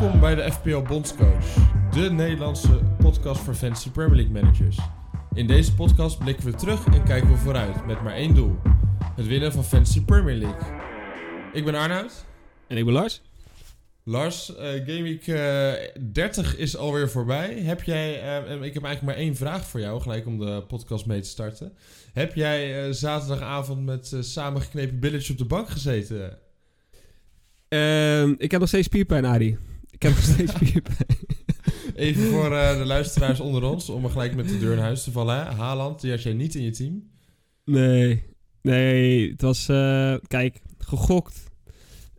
Welkom bij de FPL Bondscoach, de Nederlandse podcast voor Fantasy Premier League managers. In deze podcast blikken we terug en kijken we vooruit met maar één doel: het winnen van Fantasy Premier League. Ik ben Arnoud. En ik ben Lars. Lars, uh, Game Week uh, 30 is alweer voorbij. Heb jij, uh, ik heb eigenlijk maar één vraag voor jou, gelijk om de podcast mee te starten. Heb jij uh, zaterdagavond met samengeknepen billetjes op de bank gezeten? Ehm, ik heb nog steeds spierpijn, Adi. Ik heb nog steeds spierpijn. Even voor de luisteraars onder ons, om er gelijk met de deur in huis te vallen. Hè? Haaland, die had jij niet in je team? Nee, nee, het was, kijk, gegokt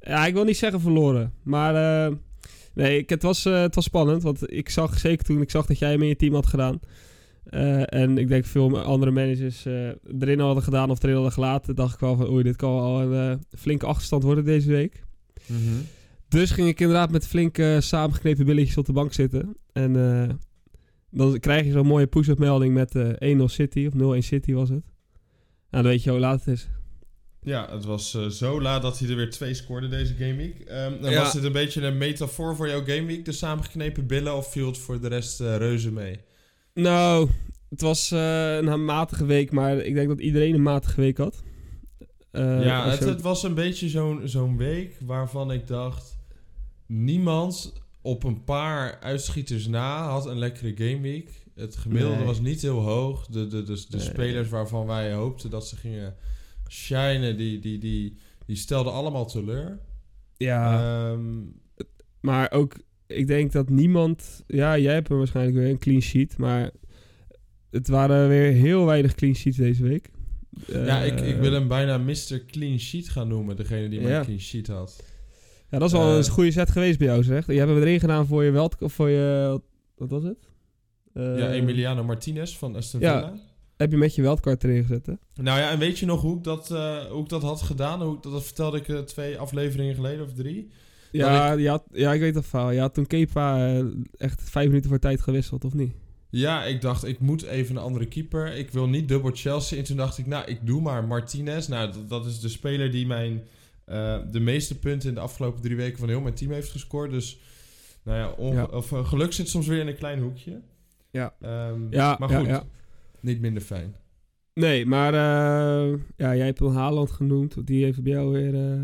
ja, ik wil niet zeggen verloren. Maar uh, nee, ik, het, was, het was spannend. Want ik zag zeker toen ik zag dat jij hem in je team had gedaan. Uh, en ik denk veel andere managers erin hadden gedaan of erin hadden gelaten. Dacht ik wel van oei, dit kan al een flinke achterstand worden deze week. Mm -hmm. Dus ging ik inderdaad met flinke samengeknepen billetjes op de bank zitten. En dan krijg je zo'n mooie push-up melding met 1-0 City of 0-1 City was het. Nou, dan weet je hoe laat het is. Ja, het was uh, zo laat dat hij er weer twee scoorde deze gameweek. Um, ja. Was dit een beetje een metafoor voor jouw gameweek, de samengeknepen billen, of viel het voor de rest uh, reuze mee? Nou, het was uh, een matige week, maar ik denk dat iedereen een matige week had. ja, het, het, was een beetje zo'n zo'n week waarvan ik dacht... Niemand op een paar uitschieters na had een lekkere gameweek. Het gemiddelde nee. was niet heel hoog. De, de, de, de nee. spelers waarvan wij hoopten dat ze gingen Shine, die, die, die, die stelde allemaal teleur. Ja. Um, maar ook, ik denk dat niemand... Ja, jij hebt er waarschijnlijk weer een clean sheet, maar het waren weer heel weinig clean sheets deze week. Ja, uh, ik, ik wil hem bijna Mr. Clean Sheet gaan noemen, degene die maar ja. clean sheet had. Ja, dat is wel uh, een goede set geweest bij jou, zeg. Je hebt hem erin gedaan voor je Welt... Of voor je... Wat was het? Uh, ja, Emiliano Martinez van Aston Villa. Ja, heb je met je wildcard erin gezet, hè? Nou ja, en weet je nog hoe ik dat, uh, hoe ik dat had gedaan? Hoe ik, dat, dat vertelde ik twee afleveringen geleden of drie. Ja, ik... Had, ja, ik weet dat verhaal. Je had toen Kepa echt vijf minuten voor tijd gewisseld, of niet? Ja, ik dacht, ik moet even een andere keeper. Ik wil niet dubbel Chelsea. En toen dacht ik, nou, ik doe maar Martinez. Nou, dat, dat is de speler die mijn, de meeste punten in de afgelopen drie weken van heel mijn team heeft gescoord. Dus, nou ja, ja. Of, geluk zit soms weer in een klein hoekje. Ja, um, ja maar goed. Ja, niet minder fijn. Nee, maar uh, ja, jij hebt wel Haaland genoemd. Die heeft bij jou weer...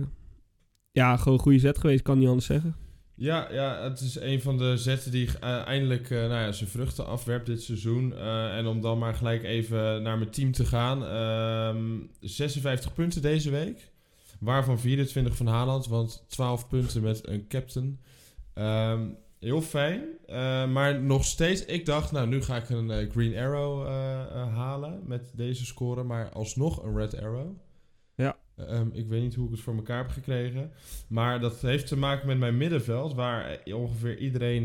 Ja, gewoon een goede zet geweest, kan niet anders zeggen. Ja, ja, het is een van de zetten die uh, eindelijk nou ja, zijn vruchten afwerpt dit seizoen. en om dan maar gelijk even naar mijn team te gaan. 56 ehm, punten deze week. Waarvan 24 van Haaland, want 12 punten met een captain. Um, Heel fijn. Uh, maar nog steeds, ik dacht, nou nu ga ik een uh, Green Arrow uh, halen met deze score. Maar alsnog een Red Arrow. Ja. Um, ik weet niet hoe ik het voor elkaar heb gekregen. Maar dat heeft te maken met mijn middenveld. Waar ongeveer iedereen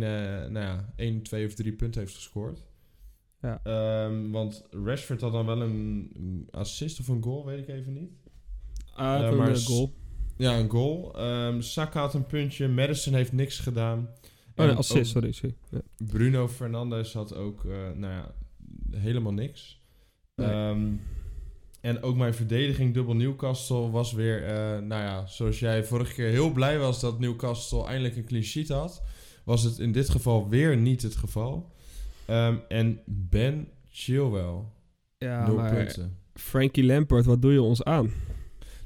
nou ja, 1, 2 of 3 punten heeft gescoord. Ja. Um, want Rashford had dan wel een, assist of een goal, weet ik even niet. Ah, maar een goal. Ja, een goal. Um, Saka had een puntje. Madison heeft niks gedaan. Oh, nee, assist, sorry. sorry. Ja. Bruno Fernandes had ook, uh, nou ja, helemaal niks. Nee. Um, en ook mijn verdediging dubbel Newcastle was weer, uh, nou ja, zoals jij vorige keer heel blij was dat Newcastle eindelijk een clean sheet had, was het in dit geval weer niet het geval. Um, en Ben Chilwell, ja, nul maar punten. Frankie Lampard, wat doe je ons aan?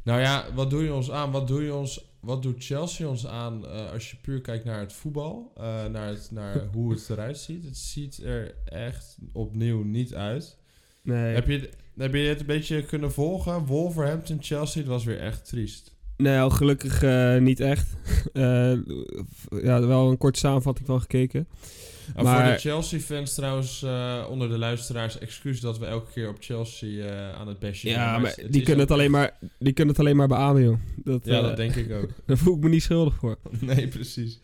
Nou ja, wat doe je ons aan? Wat doe je ons wat doet Chelsea ons aan uh, als je puur kijkt naar het voetbal? Uh, naar, het, naar hoe het eruit ziet. Het ziet er echt opnieuw niet uit. Nee. Heb je, heb je het een beetje kunnen volgen? Wolverhampton, Chelsea, het was weer echt triest. Nee, gelukkig uh, niet echt. ja, wel een korte samenvatting van gekeken. Maar, maar, voor de Chelsea-fans trouwens, uh, onder de luisteraars, excuus dat we elke keer op Chelsea uh, aan het bestje Ja, maar, maar die, kunnen het alleen maar, die kunnen het alleen maar beamen, joh. Dat, ja, uh, dat denk ik ook. Daar voel ik me niet schuldig voor. nee, precies.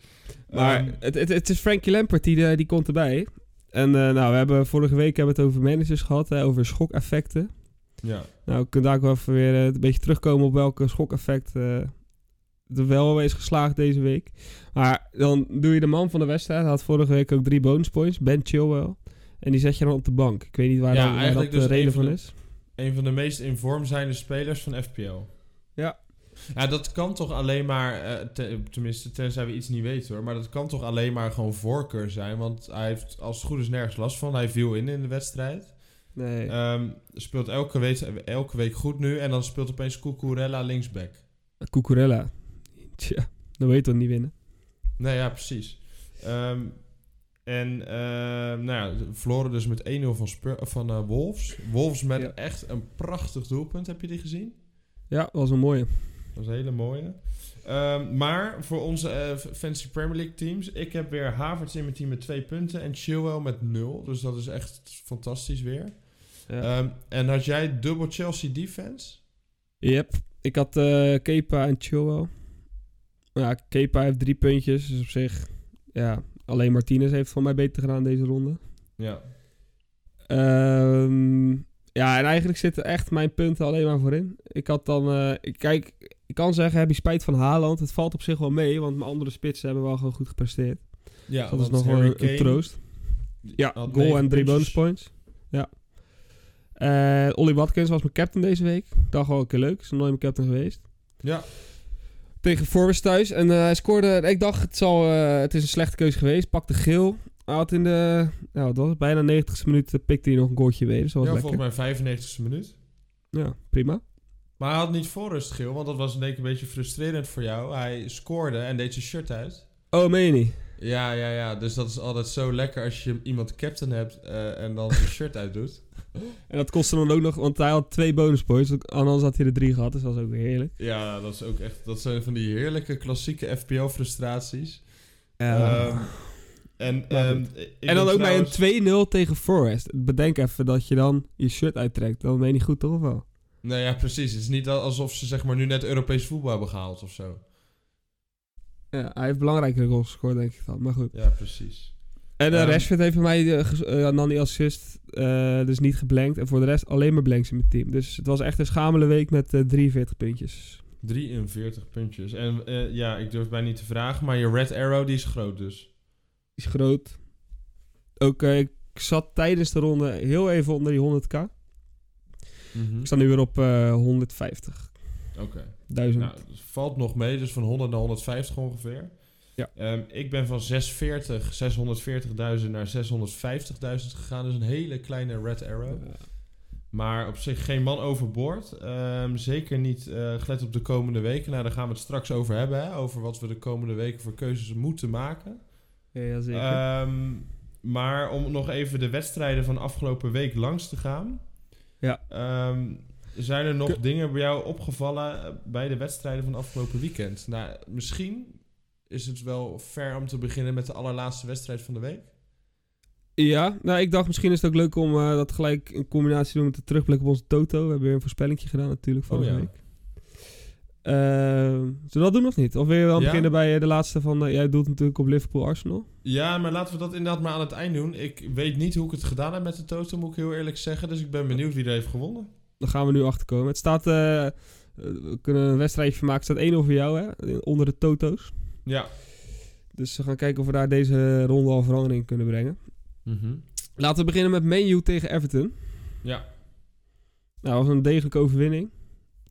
Maar um, het, het, het, is Frankie Lampert, die, die komt erbij. En nou, we hebben vorige week hebben het over managers gehad, hè, over schokeffecten. Ja. Nou, we kunnen daar ook wel even weer een beetje terugkomen op welke schokeffect er wel is geslaagd deze week. Maar dan doe je de man van de wedstrijd. Hij had vorige week ook drie bonus points. Ben Chilwell. En die zet je dan op de bank. Ik weet niet waar, ja, dan, waar dat dus de reden van de, is. Een van de meest in vorm zijnde spelers van FPL. Ja. Ja, dat kan toch alleen maar, eh, te- tenminste tenzij we iets niet weten hoor, maar dat kan toch alleen maar gewoon voorkeur zijn. Want hij heeft als het goed is nergens last van. Hij viel in in de wedstrijd. Nee. Ehm, speelt elke week, elke week goed nu en dan speelt opeens Cucurella linksback. Cucurella. Tja, dan weet je toch niet winnen. Nee, ja, precies. Ehm, en ehm, nou ja, verloren dus met 1-0 van, Spur- van eh, Wolves. Wolves met Ja. echt een prachtig doelpunt. Heb je die gezien? Ja, was een mooie. Dat was een hele mooie. Ehm, maar voor onze eh, Fantasy Premier League teams, ik heb weer Havertz in mijn team met twee punten en Chilwell met nul. Dus dat is echt fantastisch weer. Ja. En had jij dubbel Chelsea defense? Yep. Ik had eh Kepa en Chilwell. Ja, Kepa heeft drie puntjes. Dus op zich, ja, alleen Martinez heeft van mij beter gedaan deze ronde. Ja. Ehm, ja, en eigenlijk zitten echt mijn punten alleen maar voorin. Ik had dan, eh, kijk, ik kan zeggen, heb je spijt van Haaland? Het valt op zich wel mee, want mijn andere spitsen hebben wel gewoon goed gepresteerd. Ja, dat is nog wel een, een troost. Ja, goal en drie puntjes. bonus points. Ja. Eh Ollie Watkins was mijn captain deze week. Ik dacht wel een keer leuk. Is nog nooit mijn captain geweest. Ja, Tegen Forest thuis. En eh, hij scoorde... Ik dacht, het, zal, eh, het is een slechte keuze geweest. Pakte geel. Hij had in de... Nou, wat was? Bijna 90ste minuut eh, pikte hij nog een goaltje weer. Dus dat was ja lekker. volgens mij 95ste minuut. Ja, prima. Maar hij had niet voor rust geel, want dat was denk ik een beetje frustrerend voor jou. Hij scoorde en deed zijn shirt uit. Oh, meen je niet? Ja, ja, ja. Dus dat is altijd zo lekker als je iemand captain hebt eh, en dan zijn shirt uitdoet. En dat kostte dan ook nog... Want hij had twee bonus points. Anders had hij er drie gehad. Dus dat was ook weer heerlijk. Ja, dat is ook echt. Dat zijn van die heerlijke klassieke FPL-frustraties. Ja. Ehm, en ehm, en dan ook bij een 2-0 tegen Forest. Bedenk even dat je dan je shirt uittrekt. Dan ben je niet goed, toch? Of wel? Nee, ja, precies. Het is niet alsof ze zeg maar nu net Europees voetbal hebben gehaald of zo. Ja, hij heeft belangrijke goals gescoord, denk ik dan. Maar goed. Ja, precies. En uh, Ehm, Rashford heeft bij mij uh, ges- uh, dan die assist. eh, dus niet geblankt. En voor de rest alleen maar blanks in mijn team. Dus het was echt een schamele week met eh 43 puntjes. 43 puntjes. En eh, ja, ik durf bijna niet te vragen, maar je Red Arrow die is groot dus. Die is groot. Ook, eh, ik zat tijdens de ronde heel even onder die 100k. Mhm. Ik sta nu weer op eh 150. Oké. 1000. Nou, het valt nog mee, dus van 100 naar 150 ongeveer. Ja. Ehm, ik ben van 640, 640.000 naar 650.000 gegaan. Dus een hele kleine Red Arrow. Ja. Maar op zich geen man overboord. Ehm, zeker niet eh, gelet op de komende weken. Nou, daar gaan we het straks over hebben. Hè? Over wat we de komende weken voor keuzes moeten maken. ja, zeker. Ehm, maar om nog even de wedstrijden van afgelopen week langs te gaan. Ja. Zijn er nog dingen bij jou opgevallen eh, bij de wedstrijden van afgelopen weekend? Nou, misschien is het wel fair om te beginnen met de allerlaatste wedstrijd van de week. Ja, nou ik dacht misschien is het ook leuk om eh, dat gelijk in combinatie te doen met de terugblik op onze Toto. We hebben weer een voorspellingje gedaan natuurlijk vorige Oh ja. week. Ehm, zullen we dat doen of niet? Of wil je wel Ja. beginnen bij eh, de laatste van... eh, jij doet natuurlijk op Liverpool-Arsenal. Ja, maar laten we dat inderdaad maar aan het eind doen. Ik weet niet hoe ik het gedaan heb met de Toto, moet ik heel eerlijk zeggen. Dus ik ben benieuwd wie er heeft gewonnen. Dan gaan we nu achterkomen. Het staat... eh, we kunnen een wedstrijdje van maken. Het staat 1 voor jou, hè? Onder de Toto's. Ja. Dus we gaan kijken of we daar deze ronde al verandering in kunnen brengen. Mhm. Laten we beginnen met Menu tegen Everton. Ja. Nou, dat was een degelijke overwinning.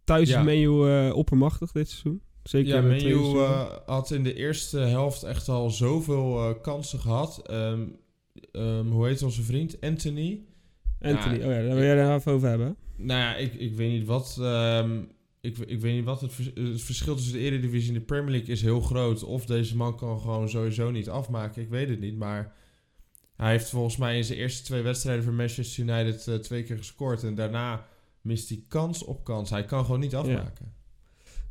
Thuis Ja. is Menu eh, oppermachtig dit seizoen. Zeker Ja, Menu eh, had in de eerste helft echt al zoveel kansen gehad. Ehm, ehm, hoe heet onze vriend? Anthony. Anthony, ja, oh ja, daar wil jij daar even over hebben. Nou ja, ik, ik weet niet wat. ehm, ik, ik weet niet wat het, vers- het verschil tussen de Eredivisie en de Premier League is heel groot. Of deze man kan gewoon sowieso niet afmaken. Ik weet het niet. Maar hij heeft volgens mij in zijn eerste twee wedstrijden voor Manchester United eh, twee keer gescoord. En daarna mist hij kans op kans. Hij kan gewoon niet afmaken.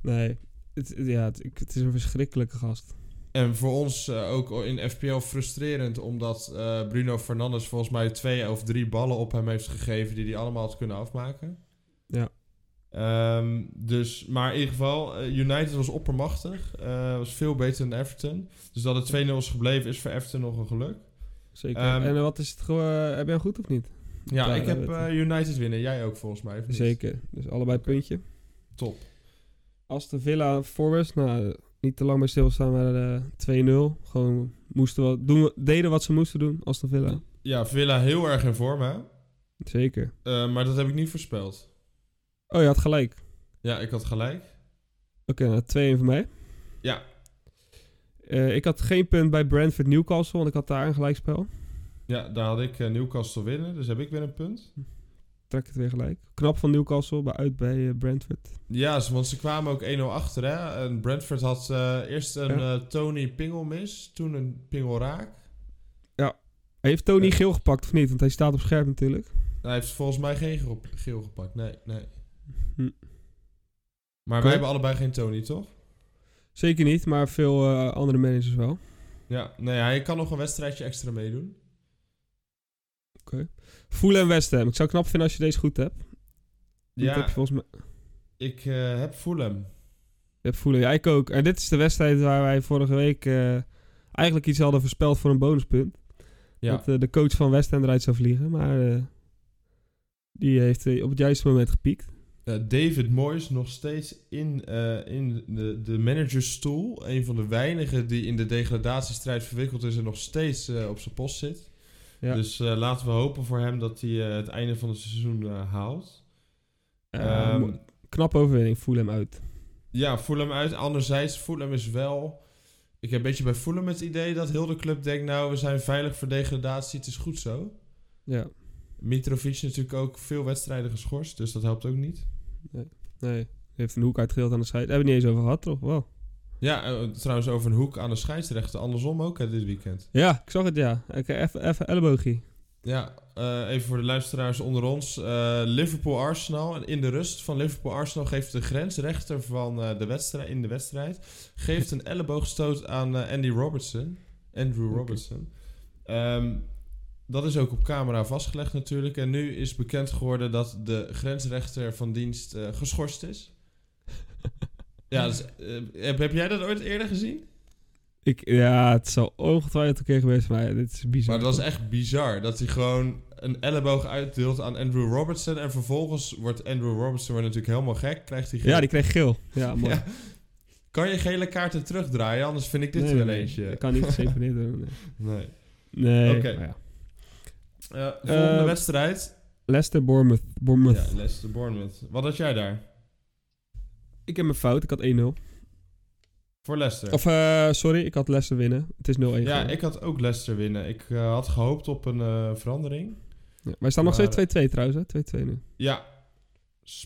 Nee, het, ja, het is een verschrikkelijke gast. En voor ons eh, ook in FPL frustrerend, omdat eh, Bruno Fernandes volgens mij twee of drie ballen op hem heeft gegeven die hij allemaal had kunnen afmaken. Ja. Ehm, dus, maar in ieder geval, eh, United was oppermachtig, was veel beter dan Everton. Dus dat het 2-0 is gebleven is voor Everton nog een geluk. Zeker. Ehm, en wat is het gewoon... heb jij goed of niet? Ja, Ja, ik heb United winnen, jij ook volgens mij. Zeker. Dus allebei puntje. Top. Aston Villa Forest, nou, niet te lang bij stilstaan, maar eh 2-0. Gewoon moesten wat, doen, deden wat ze moesten doen, Aston Villa. Ja, Villa heel erg in vorm, hè? Zeker. Eh, maar dat heb ik niet voorspeld. Oh, je had gelijk. Ja, ik had gelijk. Oké, nou 2-1 voor mij. Ja. Eh, ik had geen punt bij Brentford Newcastle, want ik had daar een gelijkspel. Ja, daar had ik eh, Newcastle winnen, dus heb ik weer een punt. Trek het weer gelijk. Knap van Newcastle, bij uit bij eh, Brentford. Ja, want ze kwamen ook 1-0 achter. Hè? En Brentford had eh, eerst een Ja. eh, Tony Pingel mis, toen een Pingel raak. Heeft Tony Ja. geel gepakt of niet? Want hij staat op scherp natuurlijk. Hij heeft volgens mij geen geel, geel gepakt. Nee, nee. Hm. Maar Oké. wij hebben allebei geen Tony, toch? Zeker niet, maar veel eh, andere managers wel. Ja, nee, hij kan nog een wedstrijdje extra meedoen. Fulham en West Ham. Ik zou het knap vinden als je deze goed hebt. Die Ja, heb je volgens mij... ik eh, heb Fulham. Je hebt Fulham. Ja, ik ook. En dit is de wedstrijd waar wij vorige week eh, eigenlijk iets hadden voorspeld voor een bonuspunt. Ja. Dat eh, de coach van West Ham eruit zou vliegen. Maar die heeft op het juiste moment gepiekt. David Moyes nog steeds in, in de, de managersstoel. Een van de weinigen die in de degradatiestrijd verwikkeld is en nog steeds op zijn post zit. Ja. Dus eh, laten we hopen voor hem dat hij eh, het einde van het seizoen eh, haalt. Eh, Ehm, knappe overwinning. Fulham uit. ja, Fulham uit. Anderzijds, Fulham is wel... Ik heb een beetje bij Fulham het idee dat heel de club denkt... nou, we zijn veilig voor degradatie, het is goed zo. Ja. Mitrovic is natuurlijk ook veel wedstrijden geschorst, dus dat helpt ook niet. Nee. Heeft een hoek uitgedeeld aan de scheid. Hebben we het niet eens over gehad, toch? Wow. Ja, eh, trouwens over een hoek aan de scheidsrechter. Andersom ook hè, dit weekend. Ja, ik zag het, ja. Ik, even, even elleboogje. Ja, eh, even voor de luisteraars onder ons. Eh, Liverpool-Arsenal. En in de rust van Liverpool-Arsenal geeft de grensrechter van eh, de wedstrijd, in de wedstrijd... geeft een elleboogstoot aan eh, Andy Robertson. Andrew. Robertson. Ehm, dat is ook op camera vastgelegd natuurlijk. En nu is bekend geworden dat de grensrechter van dienst eh, geschorst is. Ja, dus, eh, heb, heb jij dat ooit eerder gezien? Ik, ja, het zal ongetwijfeld een keer geweest zijn, maar dit is bizar. Maar het was echt bizar dat hij gewoon een elleboog uitdeelt aan Andrew Robertson. En vervolgens wordt Andrew Robertson wordt natuurlijk helemaal gek. Krijgt hij geel. Ja, die kreeg geel. Ja, mooi. Ja. Kan je gele kaarten terugdraaien? Anders vind ik dit Nee, wel nee, eentje. Ik kan niet zeven niet doen. Nee. Nee. Nee. Oké. ja. Eh, volgende Eh, wedstrijd. Leicester, Bournemouth. Bournemouth. Ja, Leicester Bournemouth. Wat had jij daar? Ik heb mijn fout. Ik had 1-0. Voor Leicester. Of, eh, sorry, ik had Leicester winnen. Het is 0-1 ja, ik had ook Leicester winnen. Ik eh, had gehoopt op een eh, verandering. Ja, wij staan nog Maar- steeds 2-2 trouwens, hè? 2-2 nu. Ja.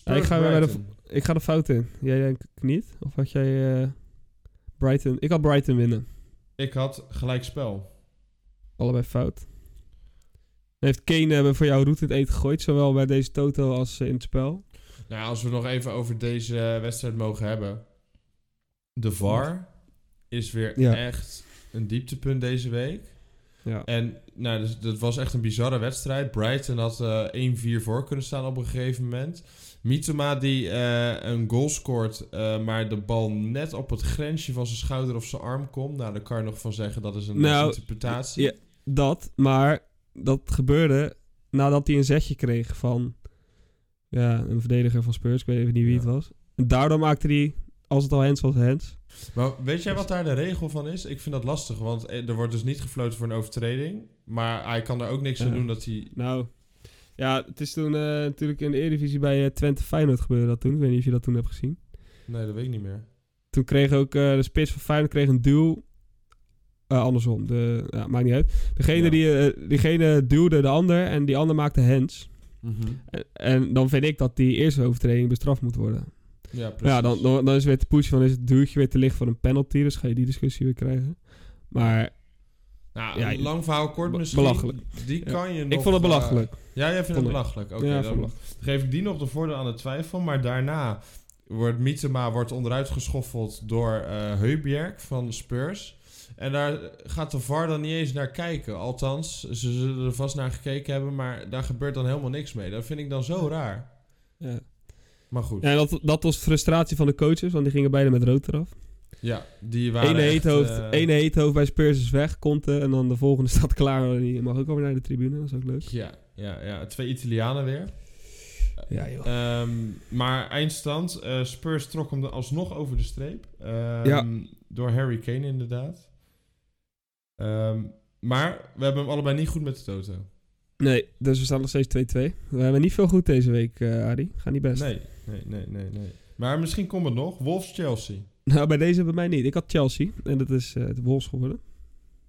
Ja, ik ga weer de-. Ik ga de fout in. Jij denk ik niet? Of had jij Brighton... Ik had Brighton winnen. Ik had gelijk spel. Allebei fout. Dan heeft Kane hebben voor jou route in het eten gegooid. Zowel bij deze Toto als in het spel. Nou, ja, als we nog even over deze wedstrijd mogen hebben. De VAR is weer Ja. echt een dieptepunt deze week. Ja. En nou, dus, dat was echt een bizarre wedstrijd. Brighton had eh 1-4 voor kunnen staan op een gegeven moment. Mitoma die eh, een goal scoort, eh, maar de bal net op het grensje van zijn schouder of zijn arm komt. Nou, daar kan je nog van zeggen dat is een Nou, interpretatie. ja. Dat, maar dat gebeurde nadat hij een zetje kreeg van ja, een verdediger van Spurs. Ik weet even niet wie Ja. het was. En daardoor maakte hij, als het al hands was, hands. Maar weet jij wat daar de regel van is? Ik vind dat lastig, want eh, er wordt dus niet gefloten voor een overtreding. Maar hij kan er ook niks aan doen dat hij... Nou, ja, het is toen eh, natuurlijk in de Eredivisie bij eh, Twente Feyenoord gebeurde dat toen. Ik weet niet of je dat toen hebt gezien. Nee, dat weet ik niet meer. Toen kreeg ook eh, de spits van Feyenoord kreeg een duw. Eh, andersom, de, ja, maakt niet uit. Degene Ja. die, eh, diegene duwde de ander en die ander maakte hands. En, en dan vind ik dat die eerste overtreding bestraft moet worden. Ja, precies. Ja, dan, dan, dan is weer de push van is het duwtje weer te licht voor een penalty. Dus ga je die discussie weer krijgen. Maar Nou, Ja, lang verhaal kort misschien. belachelijk. Die kan je nog... ik vond het eh, belachelijk. ja, jij vindt het Vond belachelijk. Oké, ja, dan geef ik die nog de voordeel aan de twijfel. Maar daarna wordt Mietema wordt onderuit geschoffeld door eh Heubjerg van Spurs. En daar gaat de VAR dan niet eens naar kijken. Althans, ze zullen er vast naar gekeken hebben, maar daar gebeurt dan helemaal niks mee. Dat vind ik dan zo raar. Ja. Maar goed. Ja, dat, dat was frustratie van de coaches, want die gingen beide met rood eraf. Ja, die waren Ene echt, heethoofd, eh, ene heethoofd bij Spurs is weg, Conte. En dan de volgende staat klaar. en Die mag ook alweer naar de tribune, dat is ook leuk. Ja, ja, ja, twee Italianen weer. Ja, joh. Ehm, maar eindstand, eh, Spurs trok hem er alsnog over de streep. Ehm, Ja. Door Harry Kane inderdaad. Ehm, maar we hebben hem allebei niet goed met de toto. Nee, dus we staan nog steeds 2-2. We hebben niet veel goed deze week, eh Adi. Gaat niet best. Nee, nee, nee, nee, nee. Maar misschien komt het nog. Wolves-Chelsea. Nou, bij deze bij mij niet. Ik had Chelsea en dat is eh, de Wolves geworden.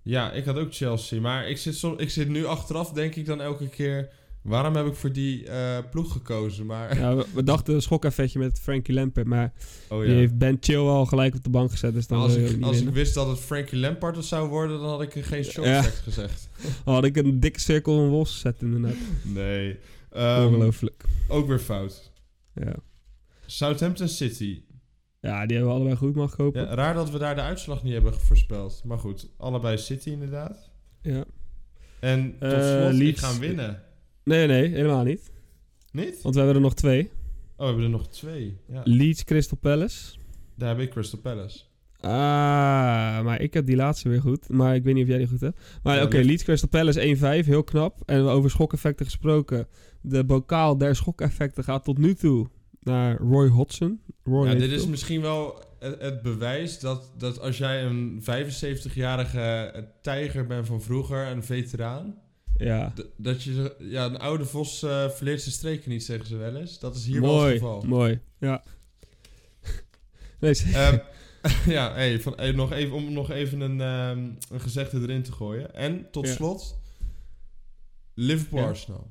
Ja, ik had ook Chelsea. Maar ik zit, som, ik zit nu achteraf, denk ik dan elke keer... Waarom heb ik voor die eh, ploeg gekozen? Maar, Ja, we, we dachten een schokeffectje met Frankie Lampard, maar oh, die heeft Ben Chill al gelijk op de bank gezet, dus dan als ik, als ik wist dat het Frankie Lampard het zou worden, dan had ik geen short Ja. gezegd. Had ik een dikke cirkel en Wolves gezet inderdaad. Nee. Ehm, Ongelooflijk. ook weer fout. Ja. Southampton City. ja, die hebben we allebei goed mag kopen. Ja, raar dat we daar de uitslag niet hebben voorspeld. Maar goed, allebei City inderdaad. Ja. En tot Eh, slot, ik Leeds. ga winnen. Nee, nee, helemaal niet. Niet? Want we hebben er nog twee. Oh, we hebben er nog twee. Ja. Leeds Crystal Palace. Daar heb ik Crystal Palace. Ah, maar ik heb die laatste weer goed. Maar ik weet niet of jij die goed hebt. Maar Ja, oké, Leeds Crystal Palace 1-5, heel knap. En over schokeffecten gesproken. De bokaal der schokeffecten gaat tot nu toe naar Roy Hodgson. Roy Ja, dit is misschien wel het, het bewijs dat, dat als jij een 75-jarige tijger bent van vroeger, een veteraan, Ja, d- dat je, ja, een oude vos eh verleert zijn streken niet, zeggen ze wel eens. Dat is hier wel het geval. mooi. Ja. nee, Ehm, ja, hey, van, hey, nog even, om nog even een, ehm, een gezegde erin te gooien. En tot Ja. slot, Liverpool Ja. Arsenal.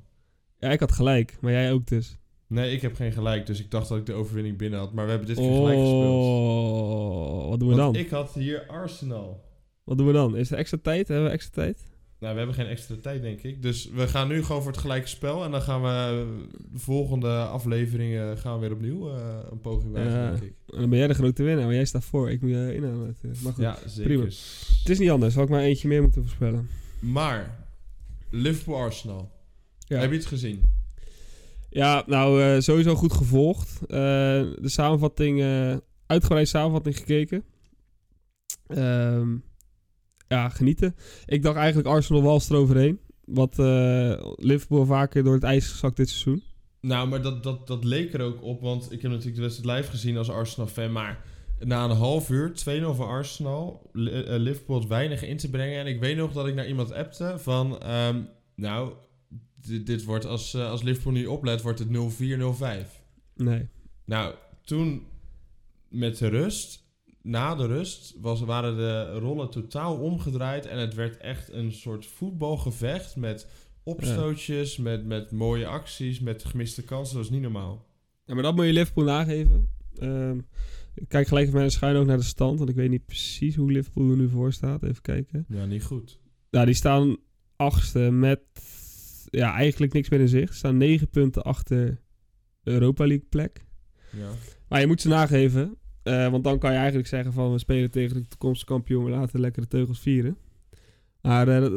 ja, ik had gelijk, maar jij ook dus. Nee, ik heb geen gelijk, dus ik dacht dat ik de overwinning binnen had. Maar we hebben dit keer gelijk gespeeld. Oh, wat doen we Want dan? ik had hier Arsenal. Wat doen we dan? Is er extra tijd? Hebben we extra tijd? Nou, we hebben geen extra tijd, denk ik. Dus we gaan nu gewoon voor het gelijke spel. En dan gaan we de volgende afleveringen gaan we weer opnieuw eh, een poging wagen, Ja. denk ik. En dan ben jij de grote winnaar, maar jij staat voor. Ik moet je inhalen. Maar goed, Ja, zeker. prima. het is niet anders. Had ik maar eentje meer moeten voorspellen. Maar, Liverpool Arsenal. Ja. Heb je het gezien? Ja, nou, eh, sowieso goed gevolgd. Eh, de samenvatting, eh uitgebreid samenvatting gekeken. Ehm, ja, genieten. Ik dacht eigenlijk Arsenal wals eroverheen. Wat eh, Liverpool vaker door het ijs gezakt dit seizoen. Nou, maar dat, dat, dat leek er ook op. Want ik heb natuurlijk de wedstrijd live gezien als Arsenal-fan. Maar na een half uur, 2-0 voor Arsenal, eh, Liverpool had weinig in te brengen. En ik weet nog dat ik naar iemand appte van... ehm, nou, dit, dit wordt als, eh, als Liverpool niet oplet, wordt het 0-4, 0-5. Nee. Nou, toen met de rust, na de rust, was, waren de rollen totaal omgedraaid. En het werd echt een soort voetbalgevecht met opstootjes, met, met mooie acties, met gemiste kansen. Dat was niet normaal. Ja, maar dat moet je Liverpool nageven. Ehm, ik kijk gelijk even met een schuin ook naar de stand. Want ik weet niet precies hoe Liverpool er nu voor staat. Even kijken. Ja, niet goed. Nou, die staan achtste met ja, eigenlijk niks meer in zicht. Ze staan negen punten achter de Europa League plek. Ja. Maar je moet ze nageven. Eh, want dan kan je eigenlijk zeggen van we spelen tegen de toekomstige kampioen. We laten lekker de teugels vieren. Maar eh, dat-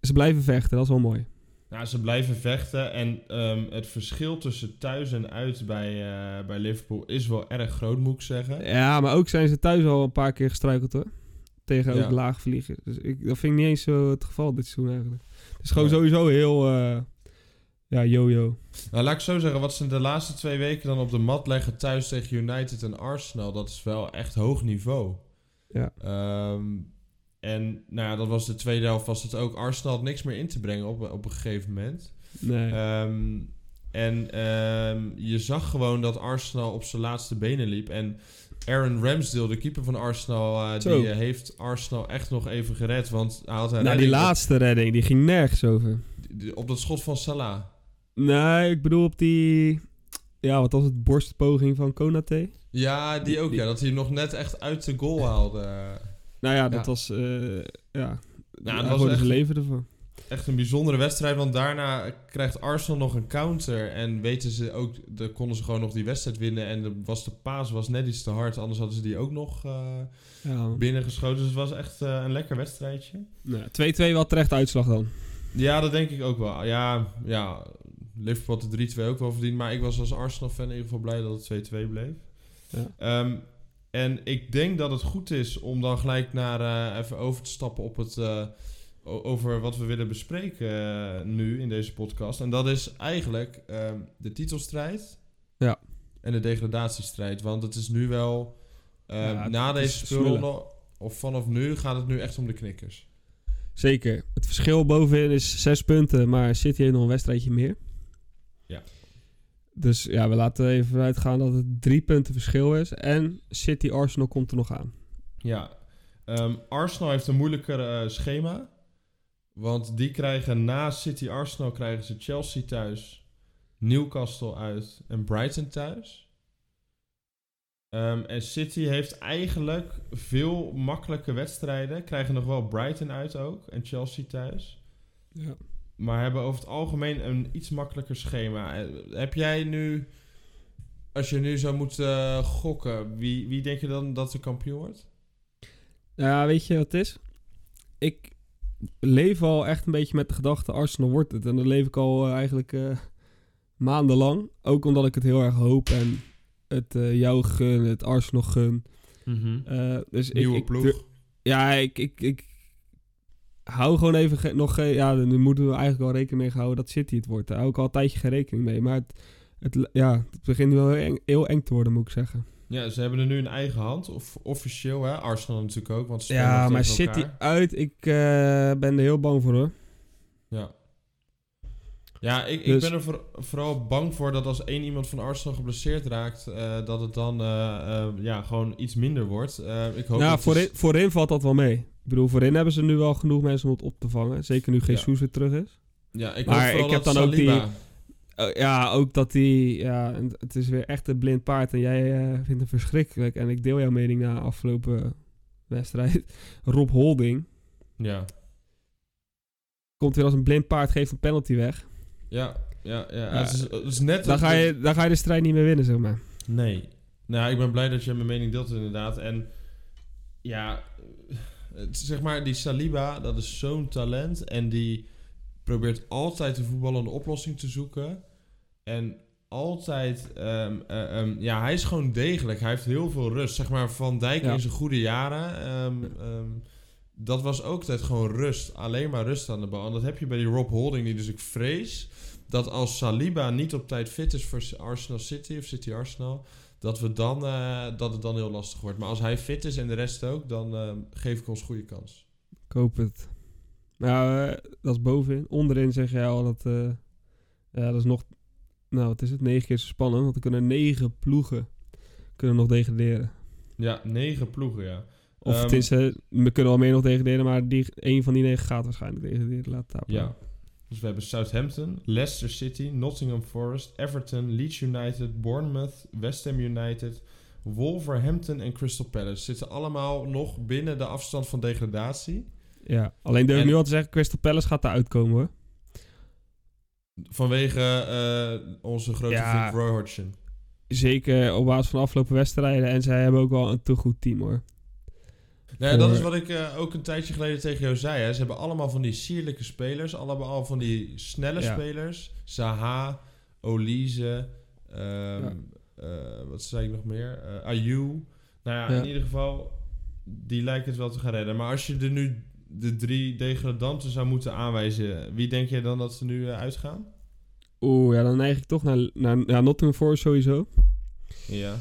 ze blijven vechten. Dat is wel mooi. Nou, ze blijven vechten. En ehm, het verschil tussen thuis en uit bij, eh, bij Liverpool is wel erg groot, moet ik zeggen. Ja, maar ook zijn ze thuis al een paar keer gestruikeld hoor. Tegen Ja. ook laag vliegen. Dus ik, dat vind ik niet eens zo het geval dit seizoen eigenlijk. Het is gewoon sowieso heel... ja, yo-yo. Nou, laat ik zo zeggen, wat ze de laatste twee weken dan op de mat leggen thuis tegen United en Arsenal, dat is wel echt hoog niveau. Ja. Ehm, en nou ja, dat was de tweede helft, was het ook. Arsenal had niks meer in te brengen op, op een gegeven moment. Nee. Ehm, en ehm, je zag gewoon dat Arsenal op zijn laatste benen liep. En Aaron Ramsdale, de keeper van Arsenal, eh, die eh, heeft Arsenal echt nog even gered. Want hij had een nou, die op- laatste redding, die ging nergens over. op dat schot van Salah. Nee, ik bedoel op die... Ja, wat was het? Borstpoging van Konate? Ja, die ook. Die- Ja, dat hij hem nog net echt uit de goal haalde. Nou ja, dat Ja. was... eh ja, dat was echt- zijn leven ervan. Echt een bijzondere wedstrijd, want daarna krijgt Arsenal nog een counter. En weten ze ook, dan konden ze gewoon nog die wedstrijd winnen. En de, was de paas was net iets te hard, anders hadden ze die ook nog eh, Ja, binnengeschoten. Dus het was echt eh, een lekker wedstrijdje. Nou, 2-2 wel terecht uitslag dan. Ja, dat denk ik ook wel. Ja, ja Liverpool had de 3-2 ook wel verdiend. Maar ik was als Arsenal-fan in ieder geval blij dat het 2-2 bleef. Ja. Ehm, en ik denk dat het goed is om dan gelijk naar eh, even over te stappen op het... eh, over wat we willen bespreken eh, nu in deze podcast. En dat is eigenlijk ehm, de titelstrijd. Ja. En de degradatiestrijd. Want het is nu wel... ehm, Ja, na deze speelronde, of vanaf nu, gaat het nu echt om de knikkers. Zeker. Het verschil bovenin is 6 punten, maar City heeft nog een wedstrijdje meer. Ja. Dus ja, we laten even uitgaan dat het drie punten verschil is. En City Arsenal komt er nog aan. Ja, Ehm, Arsenal heeft een moeilijker eh, schema. Want die krijgen na City Arsenal krijgen ze Chelsea thuis, Newcastle uit en Brighton thuis. Ehm, en City heeft eigenlijk veel makkelijke wedstrijden. Krijgen nog wel Brighton uit ook en Chelsea thuis. Ja. Maar hebben over het algemeen een iets makkelijker schema. Eh, heb jij nu, als je nu zou moeten gokken, wie, wie denk je dan dat de kampioen wordt? Ja, weet je wat het is? Ik leef al echt een beetje met de gedachte Arsenal wordt het. En dan leef ik al uh, eigenlijk uh, maandenlang. Ook omdat ik het heel erg hoop en het uh, jou gun, het Arsenal gun. Mm -hmm. dus Nieuwe ik, ploeg. Ik, ja, ik, ik, ik hou gewoon even nog. Ja, nu moeten we eigenlijk wel rekening mee houden dat City het wordt. Daar hou ik al een tijdje geen rekening mee. Maar het, het, ja, het begint wel heel eng, heel eng te worden, moet ik zeggen. Ja, ze hebben er nu een eigen hand. Of officieel, hè? Arsenal natuurlijk ook. Want ze ja, maar City elkaar. uit, ik uh, ben er heel bang voor hoor. Ja. Ja, ik, Dus- ik ben er voor, vooral bang voor dat als één iemand van Arsenal geblesseerd raakt, eh, dat het dan eh, eh, ja, gewoon iets minder wordt. Eh, ik hoop Nou, voorin, voorin valt dat wel mee. Ik bedoel, voorin hebben ze nu wel genoeg mensen om het op te vangen. Zeker nu Jesus weer terug is. Ja, ik Maar ik heb dat dan ook die- Oh, ja, ook dat die... Ja, het is weer echt een blind paard. En jij eh, vindt hem verschrikkelijk. En ik deel jouw mening na afgelopen wedstrijd. Rob Holding Ja, komt weer als een blind paard, geeft een penalty weg. ja, ja. ja. Ja, het, is, het is net... Dan ga, je, dan ga je de strijd niet meer winnen, zeg maar. Nee. Nou, ik ben blij dat je mijn mening deelt inderdaad. En ja, zeg maar, die Saliba, dat is zo'n talent. En die probeert altijd de voetballende oplossing te zoeken. En altijd, ehm, eh, ehm, ja, hij is gewoon degelijk. Hij heeft heel veel rust. Zeg maar, Van Dijk Ja. in zijn goede jaren. ehm, dat was ook altijd gewoon rust. Alleen maar rust aan de bal. En dat heb je bij die Rob Holding, die dus ik vrees dat als Saliba niet op tijd fit is voor Arsenal City of City Arsenal, dat, we dan, eh, dat het dan heel lastig wordt. Maar als hij fit is en de rest ook, dan eh, geef ik ons goede kans. Ik hoop het. Nou, eh, dat is bovenin. Onderin zeg jij al dat... ja, dat is nog... Nou, wat is het? Negen keer zo spannend. Want er kunnen negen ploegen kunnen nog degraderen. Ja, negen ploegen, ja. Of Ehm, het is... we kunnen wel meer nog degraderen, maar die, een van die negen gaat waarschijnlijk degraderen. Laat het Ja. Dus we hebben Southampton, Leicester City, Nottingham Forest, Everton, Leeds United, Bournemouth, West Ham United, Wolverhampton en Crystal Palace. Zitten allemaal nog binnen de afstand van degradatie. Ja, alleen durf ik nu al te zeggen, Crystal Palace gaat eruit komen hoor. Vanwege eh, onze grote Ja. vriend Roy Hodgson. Zeker op basis van de afgelopen wedstrijden. En zij hebben ook wel een te goed team hoor. Nou, ja, dat is wat ik eh, ook een tijdje geleden tegen jou zei. Hè. Ze hebben allemaal van die sierlijke spelers. Allemaal van die snelle Ja. spelers. Zaha, Olise. ehm, Ja. eh, wat zei ik nog meer? Eh Ayew. Nou ja, Ja. in ieder geval... Die lijkt het wel te gaan redden. Maar als je er nu de drie degradanten zou moeten aanwijzen... Wie denk je dan dat ze nu eh, uitgaan? Oeh, ja, dan neig ik toch naar, naar, naar Nottingham Forest sowieso. Ja.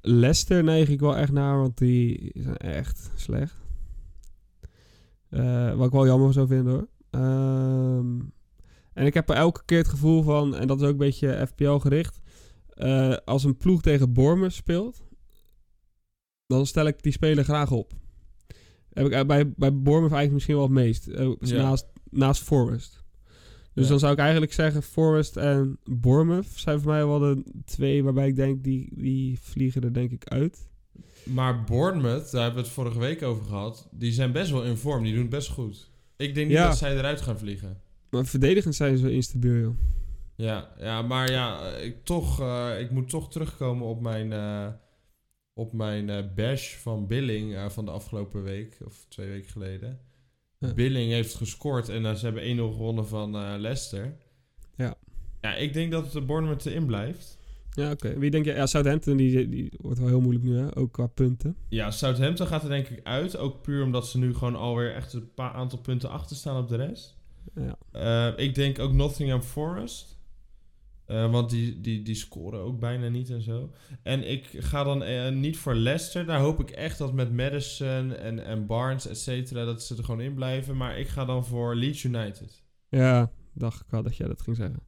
Leicester neig ik wel echt naar, want die zijn echt slecht. Eh, wat ik wel jammer zou vinden hoor. Ehm, en ik heb er elke keer het gevoel van, en dat is ook een beetje FPL gericht. eh, als een ploeg tegen Bournemouth speelt, dan stel ik die speler graag op. Heb ik eh, bij, bij Bournemouth eigenlijk misschien wel het meest. Ja. naast, naast Forest. Dus Ja. dan zou ik eigenlijk zeggen, Forest en Bournemouth zijn voor mij wel de twee waarbij ik denk, die, die vliegen er denk ik uit. Maar Bournemouth, daar hebben we het vorige week over gehad... Die zijn best wel in vorm. Die doen het best goed. Ik denk niet Ja. dat zij eruit gaan vliegen. Maar verdedigend zijn ze instabiel, joh. Ja, ja maar ja, ik, toch, eh, ik moet toch terugkomen op mijn, eh, op mijn eh, bash van Billing van de afgelopen week, of twee weken geleden. Ja. Billing heeft gescoord en ze hebben 1-0 gewonnen van eh, Leicester. Ja. Ja, ik denk dat het de Bournemouth erin blijft. Ja, oké. Wie denk je? Ja, Southampton, die, die wordt wel heel moeilijk nu, hè? Ook qua punten. Ja, Southampton gaat er denk ik uit. Ook puur omdat ze nu gewoon alweer echt een paar aantal punten achter staan op de rest. Ja. Eh, ik denk ook Nottingham Forest. Eh, want die, die, die scoren ook bijna niet en zo. En ik ga dan eh, niet voor Leicester. Daar hoop ik echt dat met Madison en, en Barnes, et cetera, dat ze er gewoon in blijven. Maar ik ga dan voor Leeds United. Ja, dacht ik wel dat jij dat ging zeggen.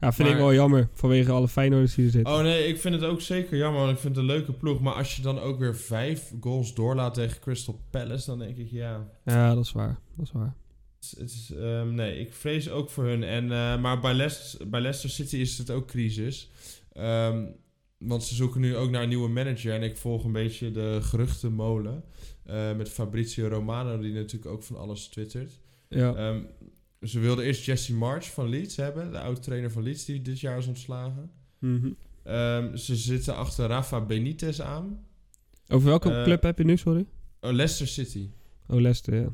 Ja, vind ik wel jammer. Vanwege alle Feyenoorders die er zitten. Oh nee, ik vind het ook zeker jammer, want ik vind het een leuke ploeg. Maar als je dan ook weer vijf goals doorlaat tegen Crystal Palace, dan denk ik ja... Ja, dat is waar. Dat is waar. Het is, ehm, nee, ik vrees ook voor hun. En, eh, maar bij, Leicester, bij Leicester City is het ook crisis. Ehm, want ze zoeken nu ook naar een nieuwe manager. En ik volg een beetje de geruchtenmolen. eh met Fabrizio Romano, die natuurlijk ook van alles twittert. Ja. Ehm, ze wilden eerst Jesse March van Leeds hebben. De oude trainer van Leeds, die dit jaar is ontslagen. Mhm. Ze zitten achter Rafa Benitez aan. Over welke Eh, club heb je nu, sorry? Oh, Leicester City. Oh, Leicester, ja.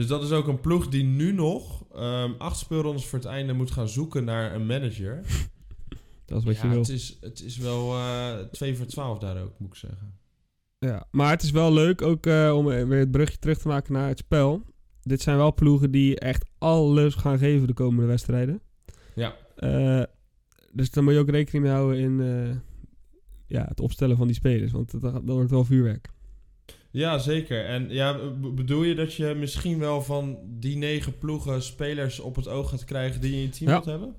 Dus dat is ook een ploeg die nu nog ehm, acht speelrondes voor het einde moet gaan zoeken naar een manager. Dat is wat ja, je wil. Het is, het is wel eh 2 voor 12 daar ook, moet ik zeggen. Ja, maar het is wel leuk ook eh, om weer het brugje terug te maken naar het spel. Dit zijn wel ploegen die echt alles gaan geven de komende wedstrijden. Ja. Eh, dus daar moet je ook rekening mee houden in ja, het opstellen van die spelers. Want dat, dat wordt wel vuurwerk. Ja, zeker. En ja, bedoel je dat je misschien wel van die negen ploegen spelers op het oog gaat krijgen die je in je team Ja. wilt hebben?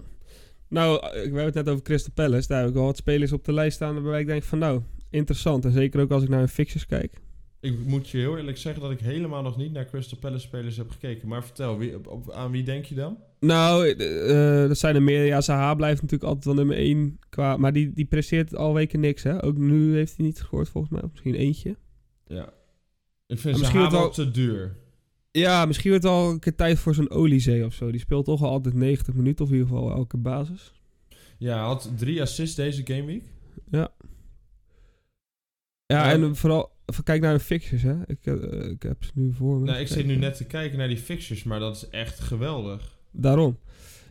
Nou, eh, we hebben het net over Crystal Palace. Daar heb ik wel wat spelers op de lijst staan waarbij ik denk van nou, interessant. En zeker ook als ik naar hun fixtures kijk. Ik moet je heel eerlijk zeggen dat ik helemaal nog niet naar Crystal Palace spelers heb gekeken. Maar vertel, wie, op, aan wie denk je dan? Nou, eh, dat zijn er meer. Ja, Zaha blijft natuurlijk altijd wel nummer 1 qua... Maar die, die presteert al weken niks, hè. Ook nu heeft hij niet gescoord volgens mij. Misschien eentje. Ja. Ik vind misschien wel wordt te duur. Ja, misschien wordt het al een keer tijd voor zo'n Oliezee of zo. Die speelt toch al altijd 90 minuten of in ieder geval elke basis. Ja, hij had drie assists deze gameweek. Ja. Ja, Ja. en vooral... Kijk naar de fixtures, hè. Ik, eh, ik heb ze nu voor me. Nou, ik zit nu net te kijken naar die fixtures, maar dat is echt geweldig. Daarom.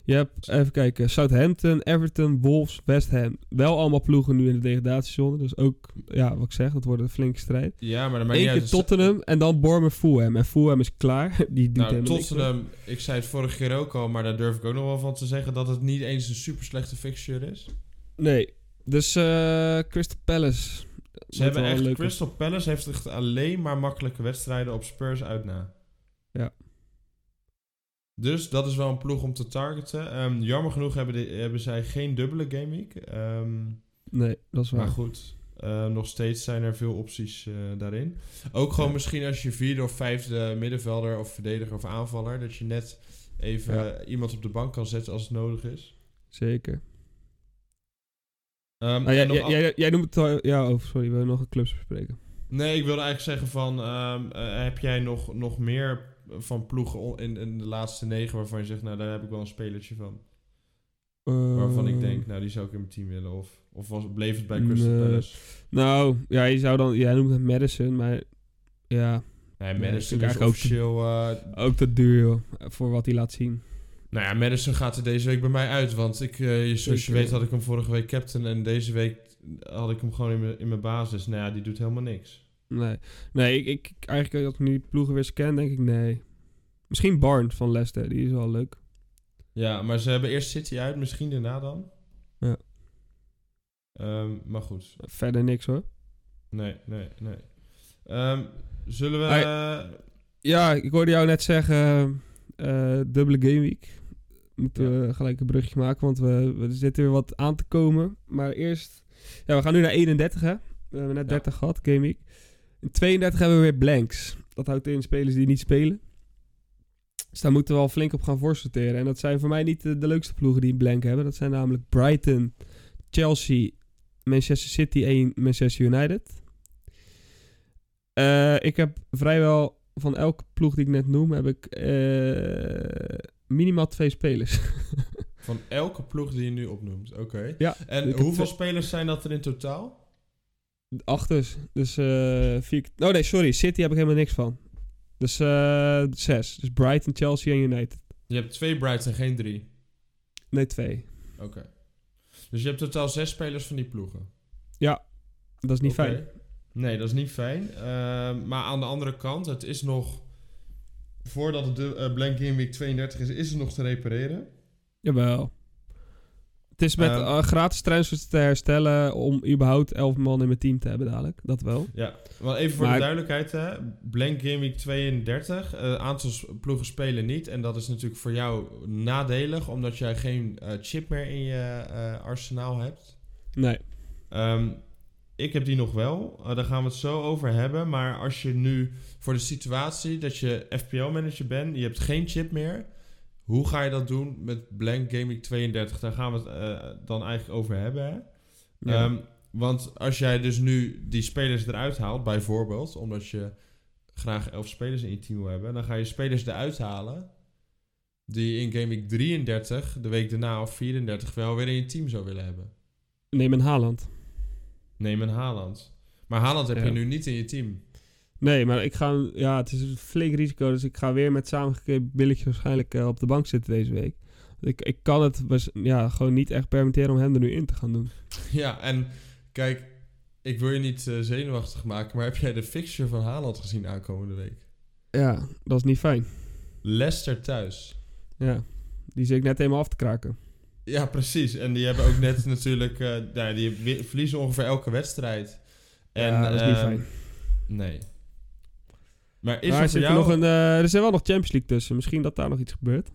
Je hebt, even kijken, Southampton, Everton, Wolves, West Ham. Wel allemaal ploegen nu in de degradatiezone. Dus ook, ja, wat ik zeg, dat wordt een flinke strijd. Ja, maar maakt Eén keer uit. Tottenham en dan Bournemouth Fulham. En Fulham is klaar. Die doet Nou, niks. Tottenham, ik zei het vorige keer ook al, maar daar durf ik ook nog wel van te zeggen dat het niet eens een super slechte fixture is. Nee. Dus eh Crystal Palace. Ze hebben echt. Crystal Palace heeft echt alleen maar makkelijke wedstrijden op Spurs uit na. Ja. Dus dat is wel een ploeg om te targeten. Ehm, jammer genoeg hebben, die- hebben zij geen dubbele gameweek. Ehm Nee, dat is waar. maar goed, eh, nog steeds zijn er veel opties eh, daarin. Ook gewoon Ja. misschien als je vierde of vijfde middenvelder of verdediger of aanvaller... dat je net even Ja. iemand op de bank kan zetten als het nodig is. Zeker. Ehm, Ah, jij, jij, al- jij, jij noemt het al... Ja, oh, sorry. We willen nog een clubs bespreken. Nee, ik wilde eigenlijk zeggen van... eh, heb jij nog, nog meer van ploegen in, in de laatste negen... waarvan je zegt, nou, daar heb ik wel een spelertje van. Waarvan ik denk, nou, die zou ik in mijn team willen. Of, of was, bleef het bij Crystal. Palace? Nou, ja, je zou dan... Jij noemt het Madison, maar... Ja, Nee, Madison ik is ook officieel... eh, ook te duur, joh. Voor wat hij laat zien. nou ja, Madison gaat er deze week bij mij uit. Want ik, eh, zoals je weet had ik hem vorige week captain... en deze week had ik hem gewoon in mijn basis. Nou ja, die doet helemaal niks. Nee, nee ik, ik, eigenlijk als ik nu die ploegen weer scan, denk ik nee. Misschien Barnes van Leicester, die is wel leuk. Ja, maar ze hebben eerst City uit, misschien daarna dan. Ja. Ehm, maar goed. Verder niks hoor. Nee, nee, nee. Ehm, zullen we... Hey. Ja, ik hoorde jou net zeggen, eh, dubbele gameweek. Moeten we gelijk een brugje maken, want we, we zitten weer wat aan te komen. Maar eerst, ja, we gaan nu naar 31 hè. We hebben net Ja. 30 gehad, gameweek. In 32 hebben we weer blanks. Dat houdt in spelers die niet spelen. Dus daar moeten we al flink op gaan voorsorteren. En dat zijn voor mij niet de, de leukste ploegen die een blank hebben. Dat zijn namelijk Brighton, Chelsea, Manchester City en Manchester United. Eh, ik heb vrijwel van elke ploeg die ik net noem, heb ik eh, minimaal twee spelers. Van elke ploeg die je nu opnoemt, oké. ja, En hoeveel spelers zijn dat er in totaal? Acht dus. Vier... Oh nee, sorry. City heb ik helemaal niks van. Dus eh zes. Dus Brighton, Chelsea en United. Je hebt twee Brights en geen drie. Nee, twee. Oké. Dus je hebt totaal zes spelers van die ploegen. Dat is niet fijn. Nee, dat is niet fijn. Ehm, maar aan de andere kant, het is nog... Voordat de eh, Blank Game Week 32 is, is het nog te repareren. Jawel. Het is met Ehm. eh, gratis transfers te herstellen om überhaupt 11 man in mijn team te hebben dadelijk. Dat wel. Ja, wel even voor Maar- de duidelijkheid, hè. Blank Game Week 32. Een aantal s- ploegen spelen niet. En dat is natuurlijk voor jou nadelig, omdat jij geen eh, chip meer in je eh, arsenaal hebt. Nee. Ehm, ik heb die nog wel. Eh, daar gaan we het zo over hebben. Maar als je nu voor de situatie dat je FPL-manager bent, je hebt geen chip meer. Hoe ga je dat doen met Blank Week 32? Daar gaan we het eh, dan eigenlijk over hebben. Hè? Ja. Ehm, want als jij dus nu die spelers eruit haalt, bijvoorbeeld, omdat je graag elf spelers in je team wil hebben, dan ga je spelers eruit halen die in Week 33, de week daarna of 34, wel weer in je team zou willen hebben. Neem een Haaland. Neem een Haaland. Maar Haaland heb Ja. je nu niet in je team. Nee, maar ik ga... Ja, het is een flink risico. Dus ik ga weer met samengeknepen billetjes waarschijnlijk eh, op de bank zitten deze week. Ik, ik kan het ja, gewoon niet echt permitteren om hem er nu in te gaan doen. Ja, en kijk, ik wil je niet eh, zenuwachtig maken, maar heb jij de fixture van Haaland gezien aankomende week? Ja, dat is niet fijn. Leicester thuis. Ja, die zit ik net helemaal af te kraken. Ja, precies. En die hebben ook net natuurlijk... eh nou, die verliezen ongeveer elke wedstrijd. En, ja, dat is niet ehm, fijn. Nee. Maar is maar er voor zit jou... nog een, eh, er zit wel nog Champions League tussen. Misschien dat daar nog iets gebeurt.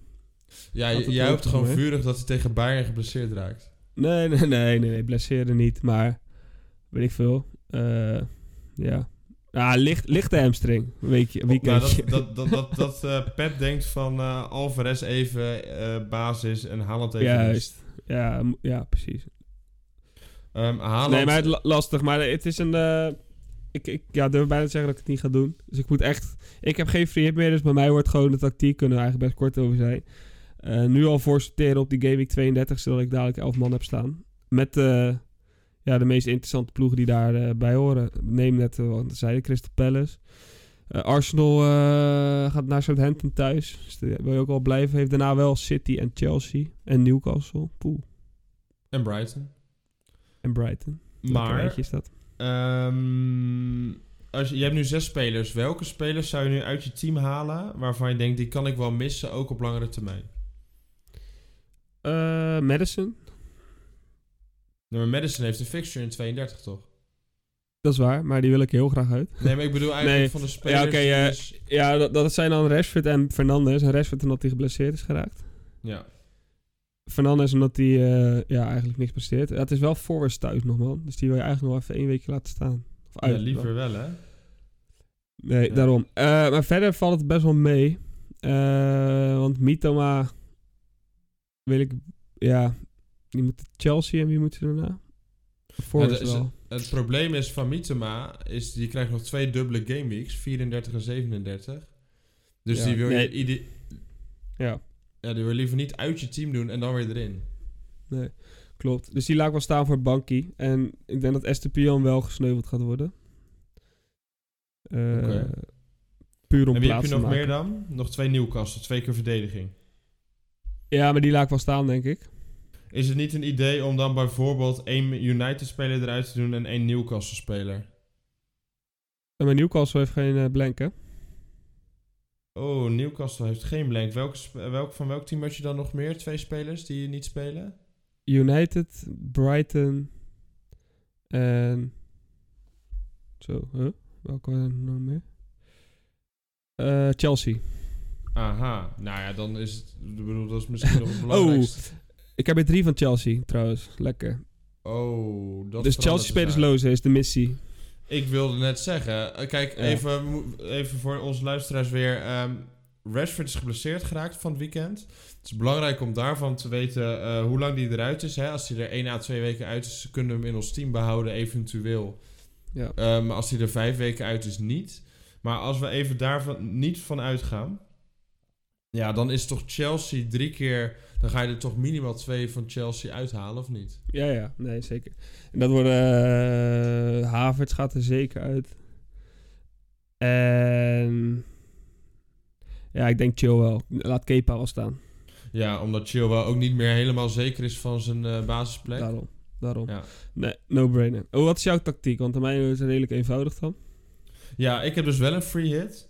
ja, jij hoopt gewoon vurig dat hij tegen Bayern geblesseerd raakt. Nee, nee, nee, nee, nee blessure niet. Maar weet ik veel. Eh, ja. Ja, licht, lichte hamstring. Weekje, Nou, weekendje. dat dat, dat, dat, dat eh, Pep denkt van eh, Alvarez even basis en Haaland even. Juist. Ja, ja, precies. Ehm, Haaland... Nee, maar het la- lastig. Maar het is een... eh, ik, ik ja, durf bijna te zeggen dat ik het niet ga doen. Dus ik moet echt... Ik heb geen free hit meer, dus bij mij wordt gewoon de tactiek. Kunnen we eigenlijk best kort over zijn. Eh, nu al voor sorteren op die Game Week 32, zodat ik dadelijk 11 man heb staan. Met eh, ja, de meest interessante ploegen die daarbij bij horen. Neem net, wat zei Crystal Palace. Eh, Arsenal eh, gaat naar Southampton thuis. Dus daar wil je ook wel blijven. Heeft daarna wel City en Chelsea en Newcastle. Poeh. En Brighton. En Brighton. Maar... is dat. Ehm, als je, je hebt nu zes spelers. Welke spelers zou je nu uit je team halen waarvan je denkt, die kan ik wel missen, ook op langere termijn? Eh, Madison. Maar Madison heeft een fixture in 32, toch? Dat is waar, maar die wil ik heel graag uit. Nee, maar ik bedoel eigenlijk Nee. van de spelers Ja, oké, eh, dus- Ja, dat, dat zijn dan Rashford en Fernandes. En Rashford omdat hij geblesseerd is geraakt. ja. Fernandes omdat hij eh, ja, eigenlijk niks presteert. Ja, het is wel Forrest thuis nog, man. Dus die wil je eigenlijk nog even één weekje laten staan. Of ja, uit. liever wel, hè? Nee, Ja. daarom. Eh, maar verder valt het best wel mee. Eh, want Mitoma wil ik... Ja, die moet Chelsea en wie moet ze daarna? Ja, is- wel. Het probleem is van Mitema, is die krijgt nog twee dubbele gameweeks, 34 en 37. Dus Ja, die wil je nee. Ja, ja, die wil je liever niet uit je team doen en dan weer erin. nee, klopt. Dus die laat ik wel staan voor Banky. En ik denk dat Estepion wel gesneuveld gaat worden. Eh, Oké. Puur om en wie heb je nog maken. meer dan? Nog twee Newcastle, twee keer verdediging. Ja, maar die laat ik wel staan, denk ik. Is het niet een idee om dan bijvoorbeeld één United-speler eruit te doen en één Newcastle-speler? Mijn Newcastle heeft geen eh, blank, hè? Oh, Newcastle heeft geen blank. Welk, welk, van welk team had je dan nog meer? Twee spelers die niet spelen? United, Brighton en... Zo, huh? Welke waren er nog meer? Eh, Chelsea. Aha, nou ja, dan is het... Ik bedoel, dat is misschien nog het Oh, ik heb er drie van Chelsea, trouwens. Lekker. Oh, dat dus verandert Chelsea spelers de zaak. lozen is de missie. Ik wilde net zeggen, eh, kijk, even, even voor onze luisteraars weer. ehm, Rashford is geblesseerd geraakt van het weekend. Het is belangrijk om daarvan te weten eh, hoe lang die eruit is. Hè? Als hij er één à twee weken uit is, kunnen we hem in ons team behouden, eventueel. Ja. Maar als hij er vijf weken uit is, niet. Maar als we even daarvan niet van uitgaan, ja, dan is toch Chelsea drie keer. Dan ga je er toch minimaal twee van Chelsea uithalen, of niet? Ja, ja, nee, zeker. En dat worden... eh Havertz gaat er zeker uit. En... Ja, ik denk chill wel. Laat Kepa wel staan. Ja, omdat Chilwell ook niet meer helemaal zeker is van zijn eh, basisplek. Daarom. Daarom. Ja. Nee, no-brainer. Oh, wat is jouw tactiek? Want aan mij is het redelijk eenvoudig dan. Ja, ik heb dus wel een free hit.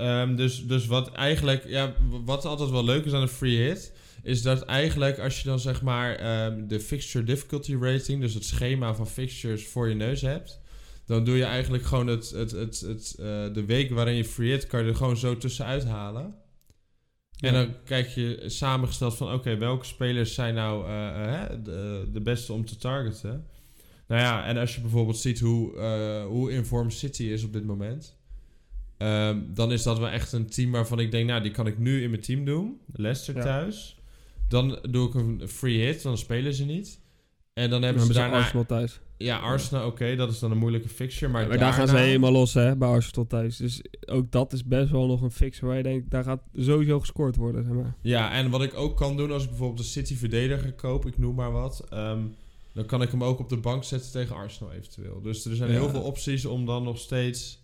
Ehm, dus, dus wat eigenlijk, ja, wat altijd wel leuk is aan een free hit, is dat eigenlijk als je dan zeg maar ehm, de fixture difficulty rating, dus het schema van fixtures voor je neus hebt, dan doe je eigenlijk gewoon het, het, het, het, eh, de week waarin je free hit, kan je er gewoon zo tussenuit halen. En dan kijk je samengesteld van, oké, welke spelers zijn nou eh, eh, de, de beste om te targeten? Nou ja, en als je bijvoorbeeld ziet hoe, hoe in vorm City is op dit moment... ehm, dan is dat wel echt een team waarvan ik denk, nou, die kan ik nu in mijn team doen. Leicester Ja. thuis. Dan doe ik een free hit, dan spelen ze niet. En dan hebben Dan ze hebben ze daarna... Arsenal thuis. Ja, Arsenal, oké, dat is dan een moeilijke fixture. Maar, Maar, daar gaan ze helemaal los, hè, bij Arsenal thuis. Dus ook dat is best wel nog een fix waar je denkt, daar gaat sowieso gescoord worden, zeg maar. Ja, en wat ik ook kan doen als ik bijvoorbeeld een City verdediger koop, ik noem maar wat, ehm, dan kan ik hem ook op de bank zetten tegen Arsenal eventueel. Dus er zijn Ja. heel veel opties om dan nog steeds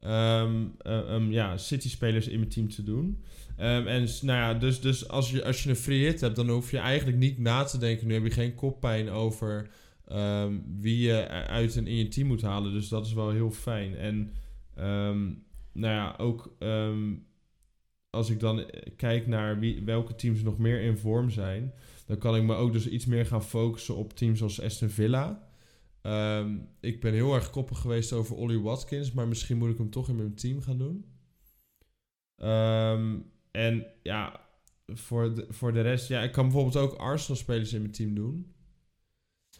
ehm, ja, City spelers in mijn team te doen. Ehm, en nou ja, dus, dus als, je, als je een free hit hebt, dan hoef je eigenlijk niet na te denken. Nu heb je geen koppijn over wie je uit en in je team moet halen. Dus dat is wel heel fijn. En nou ja, ook als ik dan eh, kijk naar wie, welke teams nog meer in vorm zijn, dan kan ik me ook dus iets meer gaan focussen op teams als Aston Villa. Ehm, ik ben heel erg koppig geweest over Ollie Watkins, maar misschien moet ik hem toch in mijn team gaan doen. Ehm, en ja, voor de, voor de rest, ja, ik kan bijvoorbeeld ook Arsenal-spelers in mijn team doen.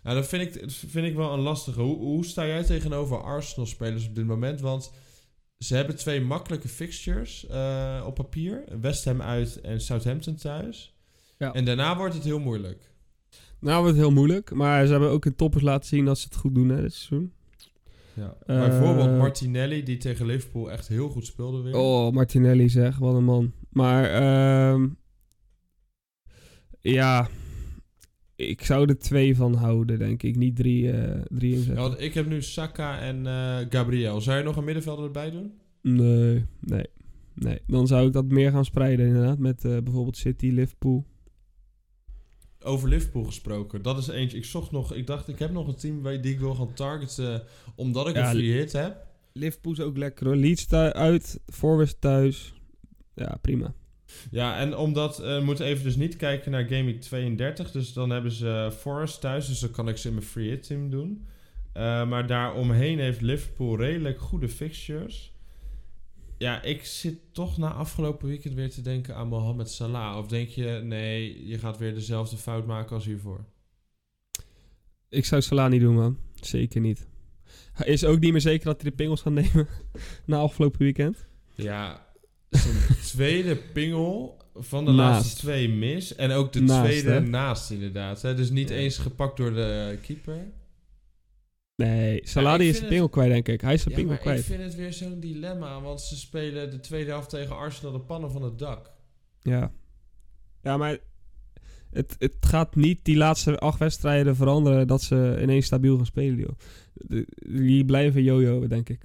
Nou, dat vind ik, vind ik wel een lastige. Hoe, hoe sta jij tegenover Arsenal-spelers op dit moment? Want ze hebben twee makkelijke fixtures eh, op papier. West Ham uit en Southampton thuis. Ja. En daarna wordt het heel moeilijk. Nou wordt het heel moeilijk, maar ze hebben ook in toppers laten zien dat ze het goed doen, hè, dit seizoen. Ja. Eh, Bijvoorbeeld Martinelli, die tegen Liverpool echt heel goed speelde weer. Oh, Martinelli zeg, wat een man. Maar, ehm ja, ik zou er twee van houden, denk ik. Niet drie, eh drie Ja, inzetten. want ik heb nu Saka en eh, Gabriel. Zou je nog een middenvelder erbij doen? Nee, nee, nee. Dan zou ik dat meer gaan spreiden inderdaad. Met bijvoorbeeld City, Liverpool. Over Liverpool gesproken. Dat is eentje. Ik zocht nog. Ik dacht, ik heb nog een team waar, die ik wil gaan targeten. Omdat ik Ja, een free hit heb. Liverpool is ook lekker hoor. Leeds uit, Forest thuis. Ja, prima. Ja, en omdat we moeten even dus niet kijken naar Game Week 32. Dus dan hebben ze eh, Forest thuis. Dus dan kan ik ze in mijn free hit team doen. Eh, maar daaromheen heeft Liverpool redelijk goede fixtures. Ja, ik zit toch na afgelopen weekend weer te denken aan Mohamed Salah. Of denk je, nee, je gaat weer dezelfde fout maken als hiervoor? Ik zou Salah niet doen, man. Zeker niet. Hij is ook niet meer zeker dat hij de pingels gaat nemen na afgelopen weekend. Ja, zijn tweede pingel van de Naast. laatste twee mis. En ook de Naast, tweede hè? naast inderdaad. Hè? Dus niet eens gepakt door de keeper. Nee, die is de pingel kwijt, denk ik. Hij is de Ja, pingel maar ik kwijt. vind het weer zo'n dilemma. Want ze spelen de tweede helft tegen Arsenal de pannen van het dak. Ja. Ja, maar het, het gaat niet die laatste acht wedstrijden veranderen dat ze ineens stabiel gaan spelen, joh. De- Die blijven jojo, denk ik.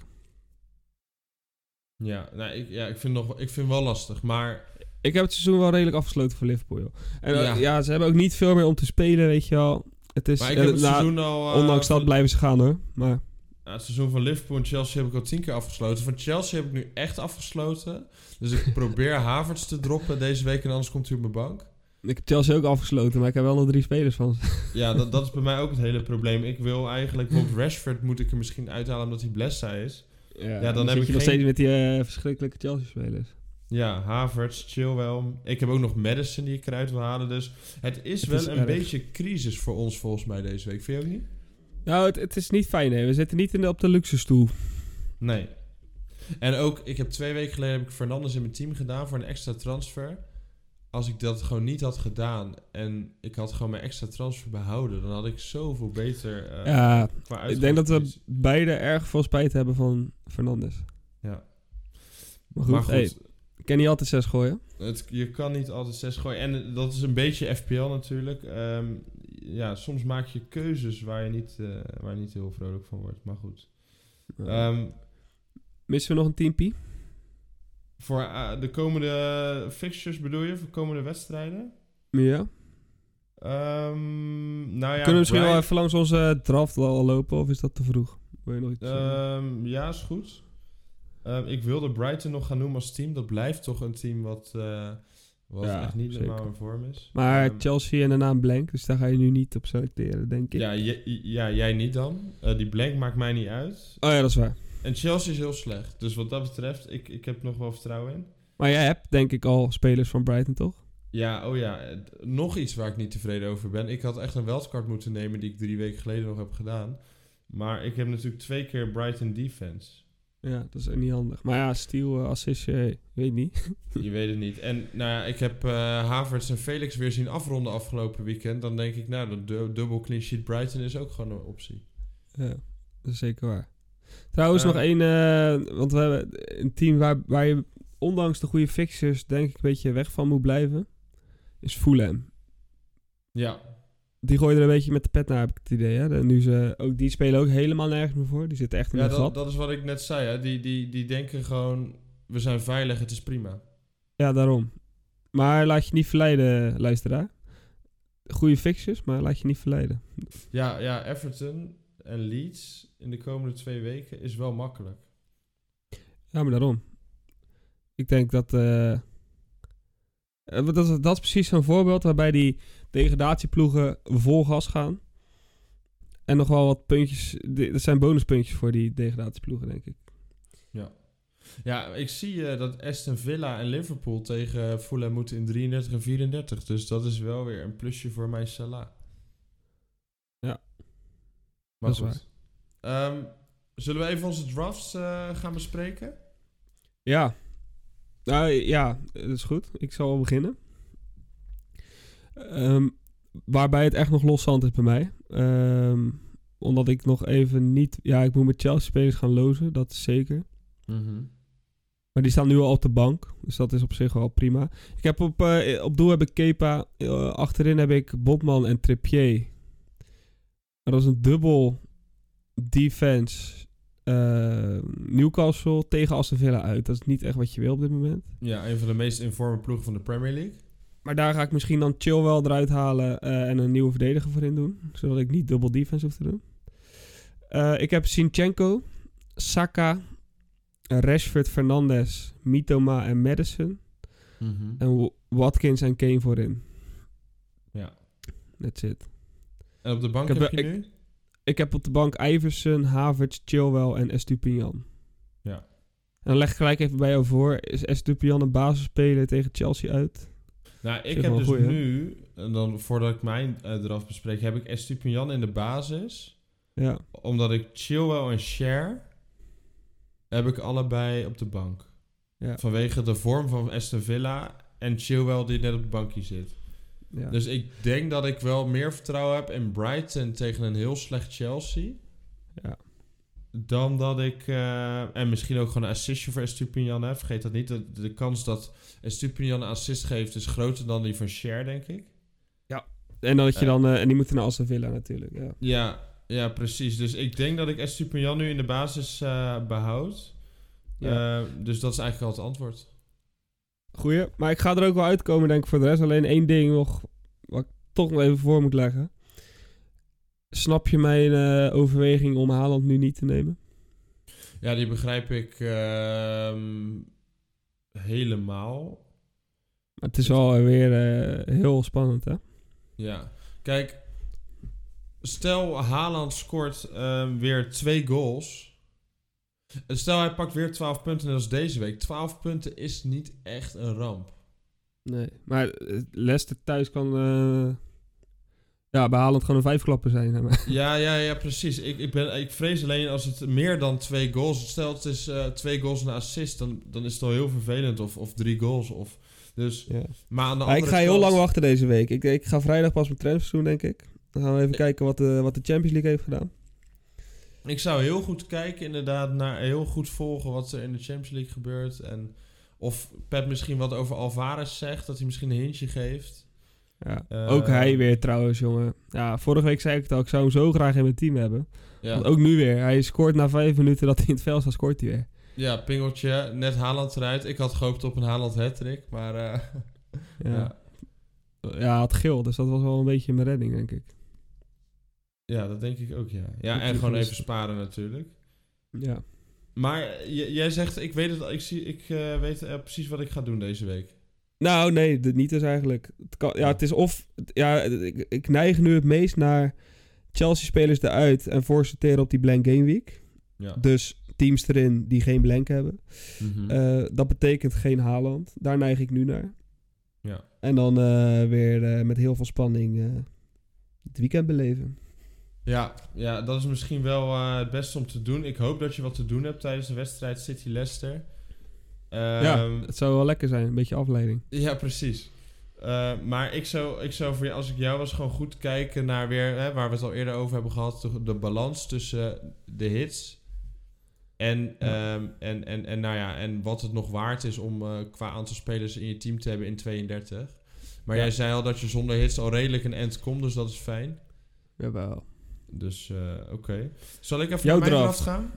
Ja, nou, ik, ja ik, vind nog, ik vind wel lastig. Maar Ik heb het seizoen wel redelijk afgesloten voor Liverpool, joh. En eh, Ja. ja. ze hebben ook niet veel meer om te spelen, weet je wel. Het is, Maar ik eh, heb het nou, seizoen al... eh, ondanks dat blijven ze gaan, hoor. Maar Ja, het seizoen van Liverpool en Chelsea heb ik al tien keer afgesloten. Van Chelsea heb ik nu echt afgesloten. Dus ik probeer Havertz te droppen deze week en anders komt hij op mijn bank. ik heb Chelsea ook afgesloten, maar ik heb wel nog drie spelers van. Ja, dat, dat is bij mij ook het hele probleem. Ik wil eigenlijk... Bijvoorbeeld Rashford moet ik er misschien uithalen omdat hij blessa is. Ja, dan dan, heb ik je nog geen- steeds met die eh, verschrikkelijke Chelsea-spelers. Ja, Havertz, Chilwell. Ik heb ook nog Madison die ik eruit wil halen. Dus het is Het wel is een erg. beetje crisis voor ons volgens mij deze week. Vind je ook niet? Nou, het, het is niet fijn, hè. We zitten niet in de, op de luxe stoel. Nee. En ook, ik heb twee weken geleden heb ik Fernandes in mijn team gedaan voor een extra transfer. Als ik dat gewoon niet had gedaan en ik had gewoon mijn extra transfer behouden, dan had ik zoveel beter eh ja, qua ik denk dat we beide erg veel spijt hebben van Fernandes. Ja. Maar goed, Maar goed, hey, ik kan niet altijd zes gooien. het, je kan niet altijd zes gooien. En dat is een beetje FPL natuurlijk. Ehm, ja, soms maak je keuzes waar je niet, eh, waar je niet heel vrolijk van wordt. Maar goed. Ehm, Missen we nog een teampie? voor eh, de komende fixtures bedoel je? Voor komende wedstrijden? Ja. Ehm, nou ja, Kunnen we misschien wel even langs onze draft al lopen, of is dat te vroeg? Wil je nog iets ja, is goed. Ehm, ik wilde Brighton nog gaan noemen als team. Dat blijft toch een team wat, eh, wat Ja, echt niet zeker. normaal in vorm is. Maar Ehm, Chelsea en daarna een blank, dus daar ga je nu niet op selecteren, denk ik. ja, ja, jij niet dan. Eh, die blank maakt mij niet uit. Oh ja, dat is waar. En Chelsea is heel slecht. Dus wat dat betreft, ik, ik heb nog wel vertrouwen in. Maar jij hebt denk ik al spelers van Brighton, toch? Ja, oh ja. Nog iets waar ik niet tevreden over ben. Ik had echt een wildcard moeten nemen die ik drie weken geleden nog heb gedaan. Maar ik heb natuurlijk twee keer Brighton defense. Ja, dat is ook niet handig. Maar ja, Steel, uh, assist, eh, weet niet. Je weet het niet. En nou ja, ik heb eh Havertz en Felix weer zien afronden afgelopen weekend. Dan denk ik, nou, dat du- dubbel clean sheet Brighton is ook gewoon een optie. Ja, dat is zeker waar. Trouwens, nog één, eh, want we hebben een team waar, waar je ondanks de goede fixtures denk ik een beetje weg van moet blijven, is Fulham. Ja, Die gooien er een beetje met de pet naar, heb ik het idee. Hè? De- Nu ze ook, die spelen ook helemaal nergens meer voor. Die zitten echt in ja een dat, gat. dat is wat ik net zei. Hè. Die, die, die denken gewoon, we zijn veilig, het is prima. Ja, daarom. Maar laat je niet verleiden, luisteraar. Goede fixtures, maar laat je niet verleiden. Ja, ja, Everton en Leeds in de komende twee weken is wel makkelijk. Ja, maar daarom. Ik denk dat... eh, eh, dat, is, dat is precies zo'n voorbeeld waarbij die degradatieploegen vol gas gaan. En nog wel wat puntjes... Dat zijn bonuspuntjes voor die degradatieploegen, denk ik. Ja, ik zie eh, dat Aston Villa en Liverpool tegen Fulham moeten in 33 en 34. Dus dat is wel weer een plusje voor mijn Salah. Ja, maar dat is goed. Ehm, zullen we even onze drafts eh, gaan bespreken? Ja. Nou ja, dat is goed. Ik zal beginnen. Ehm, waarbij het echt nog loszand is bij mij. Ehm, omdat ik nog even niet... Ja, ik moet met Chelsea-spelers gaan lozen. Dat is zeker. Maar die staan nu al op de bank. Dus dat is op zich wel prima. Ik heb op, eh, op doel heb ik Kepa. eh, achterin heb ik Botman en Trippier. Maar dat is een dubbel defense. eh, Newcastle tegen Aston Villa uit. Dat is niet echt wat je wil op dit moment. Ja, een van de meest informe ploegen van de Premier League. Maar daar ga ik misschien dan Chilwell eruit halen eh, en een nieuwe verdediger voor in doen. Zodat ik niet dubbel defense hoef te doen. Eh, ik heb Sinchenko, Saka, Rashford, Fernandes, Mitoma en Madison. En Wa- Watkins en Kane voorin. Ja. That's it. En op de bank Ik heb, heb- je ik- nu? Ik heb op de bank Iverson, Havertz, Chilwell en Estupinian. Ja. En dan leg ik gelijk even bij jou voor. Is Estupinian een basisspeler tegen Chelsea uit? Nou, ik heb dus goeie, nu, en dan voordat ik mijn eh, eraf bespreek, heb ik Estupinian in de basis. Ja. Omdat ik Chilwell en Share heb ik allebei op de bank. Ja. Vanwege de vorm van Aston Villa en Chilwell die net op de bankje zit. ja. Dus ik denk dat ik wel meer vertrouwen heb in Brighton tegen een heel slecht Chelsea. ja. Dan dat ik... eh, en misschien ook gewoon een assistje voor Estupinian heb. Vergeet dat niet. De, de kans dat Estupinian een assist geeft is groter dan die van Share, denk ik. En dan dat je Ja. dan... eh, en die moeten naar Aston Villa natuurlijk. Ja. Ja, ja, precies. Dus ik denk dat ik Estupinian nu in de basis eh, behoud. Ja. Eh, dus dat is eigenlijk al het antwoord. Goeie. Maar ik ga er ook wel uitkomen denk ik voor de rest. Alleen één ding nog... Wat ik toch nog even voor moet leggen. Snap je mijn eh, overweging om Haaland nu niet te nemen? Ja, die begrijp ik ehm, helemaal. Maar het is wel weer eh, heel spannend, hè? Ja, kijk, stel Haaland scoort ehm, weer twee goals. Stel hij pakt weer 12 punten net als deze week. 12 punten is niet echt een ramp. Nee. Maar eh, Leicester thuis kan... ja, bij Haaland gewoon een vijfklapper zijn. Ja, ja, ja, precies. Ik, ik, ben, ik vrees alleen als het meer dan twee goals... Stel het is eh, twee goals en een assist, dan, dan is het al heel vervelend. Of, of drie goals. Of, dus, Ja. maar aan de Ja, ik ga heel kant- lang wachten deze week. Ik, ik ga vrijdag pas mijn transfers doen, denk ik. Dan gaan we even kijken wat de, wat de Champions League heeft gedaan. Ik zou heel goed kijken, inderdaad, naar heel goed volgen wat er in de Champions League gebeurt. En of Pep misschien wat over Alvarez zegt, dat hij misschien een hintje geeft. Ja. Eh. ook hij weer trouwens, jongen. Ja, vorige week zei ik het al. Ik zou hem zo graag in mijn team hebben. Ja, Want ook nu weer. Hij scoort na vijf minuten dat hij in het veld staat, scoort hij weer. ja pingeltje, net Haaland eruit. Ik had gehoopt op een Haaland hat maar eh, Ja. ja. had geel, dus dat was wel een beetje mijn redding, denk ik. ja, dat denk ik ook, ja. Ja, en gewoon even sparen natuurlijk. Ja. Maar jij zegt, ik weet het, ik, zie, ik eh, weet precies wat ik ga doen deze week. Nou, nee, de, niet dus eigenlijk. Het kan, ja, het is of... Ja, ik, ik neig nu het meest naar Chelsea-spelers eruit en voorsorteren op die blank game week. Ja. Dus teams erin die geen blank hebben. Eh, dat betekent geen Haaland. Daar neig ik nu naar. ja. En dan eh, weer eh, met heel veel spanning het weekend beleven. Ja, ja, dat is misschien wel het beste om te doen. Ik hoop dat je wat te doen hebt tijdens de wedstrijd City-Leicester. Ja, Ehm, het zou wel lekker zijn. Een beetje afleiding. Ja, precies. Eh, maar ik zou, ik zou voor je, als ik jou was, gewoon goed kijken naar weer, hè, waar we het al eerder over hebben gehad, de, de balans tussen de hits en, Ja. ehm, en, en, en, nou ja, en wat het nog waard is om eh, qua aantal spelers in je team te hebben in 32. Maar Ja. jij zei al dat je zonder hits al redelijk een end komt, dus dat is fijn. Jawel. Dus eh, oké. Zal ik even Jouw naar mijn draft. gaan?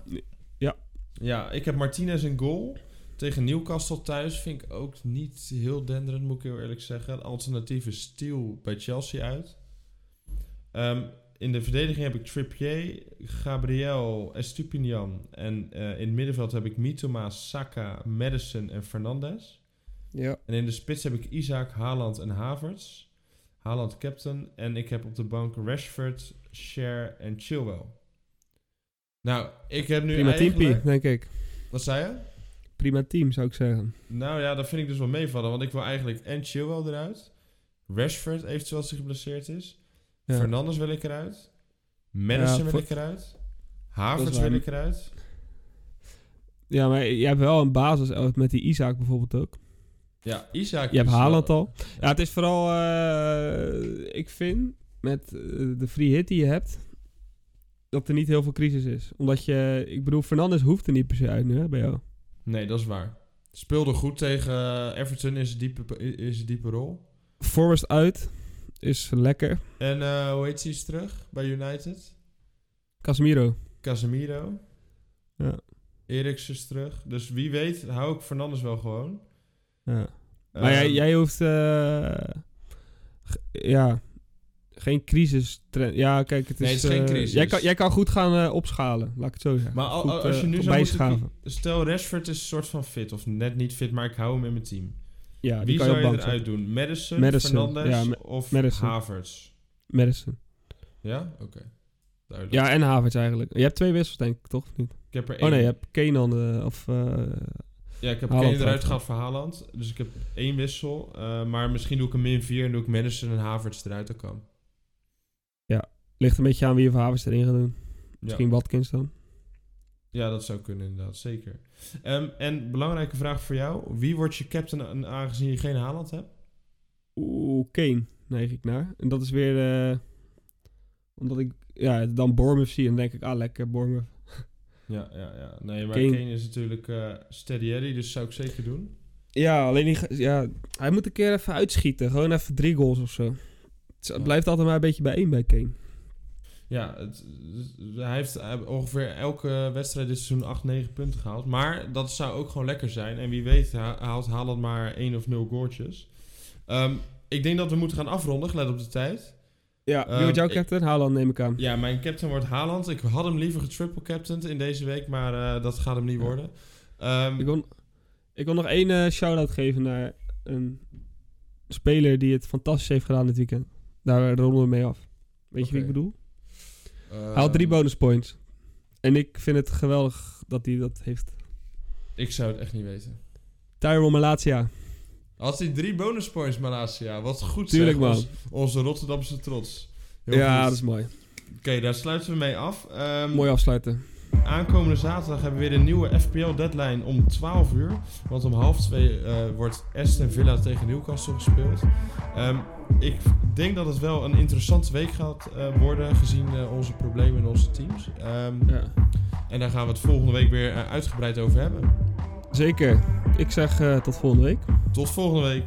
Ja. Ja, ik heb Martinez in goal. Tegen Newcastle thuis vind ik ook niet heel denderend, moet ik heel eerlijk zeggen. Alternatieve Steel bij Chelsea uit. Ehm, in de verdediging heb ik Trippier, Gabriel, Estupinian. En eh, in het middenveld heb ik Mitoma, Saka, Madison en Fernandes. Ja. En in de spits heb ik Isaac, Haaland en Havertz. Haaland captain. En ik heb op de bank Rashford, Cher en Chilwell. Nou, ik heb nu Prima eigenlijk... denk ik. Wat zei je? Prima team, zou ik zeggen. Nou ja, dat vind ik dus wel meevallen. Want ik wil eigenlijk en Chilwell eruit. Rashford eventueel als hij geblesseerd is. Ja. Fernandes wil ik eruit. Madison Ja, wil ik eruit. Havertz wil ik eruit. Ja, maar je hebt wel een basis met die Isaac bijvoorbeeld ook. Ja, Isaac Je hebt wel- Haaland al. Ja, het is vooral... eh, ik vind, met eh, de free hit die je hebt... dat er niet heel veel crisis is. Omdat je... Ik bedoel, Fernandes hoeft er niet per se uit nu, hè, bij jou. Nee, dat is waar. Speelde goed tegen eh, Everton in zijn diepe, in zijn diepe rol. Forrest uit is lekker. En eh, hoe heet hij is terug bij United? Casemiro. Casemiro. Ja. Eriksen is terug. Dus wie weet hou ik Fernandes wel gewoon. ja. Maar jij, Ehm, jij hoeft... eh, g- ja... Geen crisis. Ja, kijk, het is... Nee, het is geen eh, crisis. Jij kan, jij kan goed gaan eh, opschalen, laat ik het zo zeggen. Maar al- Goed, al- als je eh, nu zou moeten... Stel, Rashford is een soort van fit. Of net niet fit, maar ik hou hem in mijn team. Ja, die Wie kan zou je eruit doen? Madison, Madison, ja, Ma- of Madison. Havertz? Madison. Ja? Oké. Duidelijk. Ja, en Havertz eigenlijk. Je hebt twee wissels, denk ik, toch? Niet? Ik heb er Oh één. nee, je hebt Kenan eh, of... eh, Ja, ik heb Haaland Kane eruit gehaald voor Haaland. Dus ik heb één wissel. eh, maar misschien doe ik een min 4 en doe ik Madison en Havertz eruit. Dat kan. Ligt een beetje aan wie je Havertz erin gaat doen. Ja. Misschien Watkins dan. ja, dat zou kunnen inderdaad. Zeker. Ehm, en belangrijke vraag voor jou. Wie wordt je captain aan- aangezien je geen Haaland hebt? Oeh, Kane neig ik naar. En dat is weer... eh, omdat ik ja, dan Bournemouth zie en denk ik... Ah, lekker Bournemouth. Ja, ja, ja. Nee, maar Kane- Kane, is natuurlijk eh steady Eddie, dus zou ik zeker doen. Ja, alleen die, ja, hij moet een keer even uitschieten. Gewoon even drie goals of zo. Het, Ja. blijft altijd maar een beetje bij één bij Kane. Ja, het, hij heeft ongeveer elke wedstrijd dit seizoen 8, 9 punten gehaald. Maar dat zou ook gewoon lekker zijn. En wie weet ha- haalt Haaland maar 1 of 0 goaltjes. Ehm, ik denk dat we moeten gaan afronden, gelet op de tijd. Ja, wie Ehm, wordt jouw ik- captain? Haaland neem ik aan. Ja, mijn captain wordt Haaland. Ik had hem liever getriple captained in deze week, maar eh, dat gaat hem niet Ja. worden. Ehm, Ik wil, ik wil nog één eh, shout-out geven naar een speler die het fantastisch heeft gedaan dit weekend. Daar ronden we mee af. Weet je wie ik bedoel? Ehm, Hij had drie bonus points. En ik vind het geweldig dat hij dat heeft. Ik zou het echt niet weten. Tyrone Malatia. Had hij drie bonus points, Malasia. Wat goed Tuurlijk, zeg. man. Ons- onze Rotterdamse trots. Heel Ja, goed. dat is mooi. Oké, daar sluiten we mee af. Ehm, Mooi afsluiten. Aankomende zaterdag hebben we weer een nieuwe FPL deadline om 12 uur. Want om half twee eh, wordt Aston Villa tegen Newcastle gespeeld. Ehm, ik denk dat het wel een interessante week gaat eh, worden, gezien eh, onze problemen in onze teams. Ehm, Ja. En daar gaan we het volgende week weer eh, uitgebreid over hebben. Zeker. Ik zeg tot volgende week. Tot volgende week.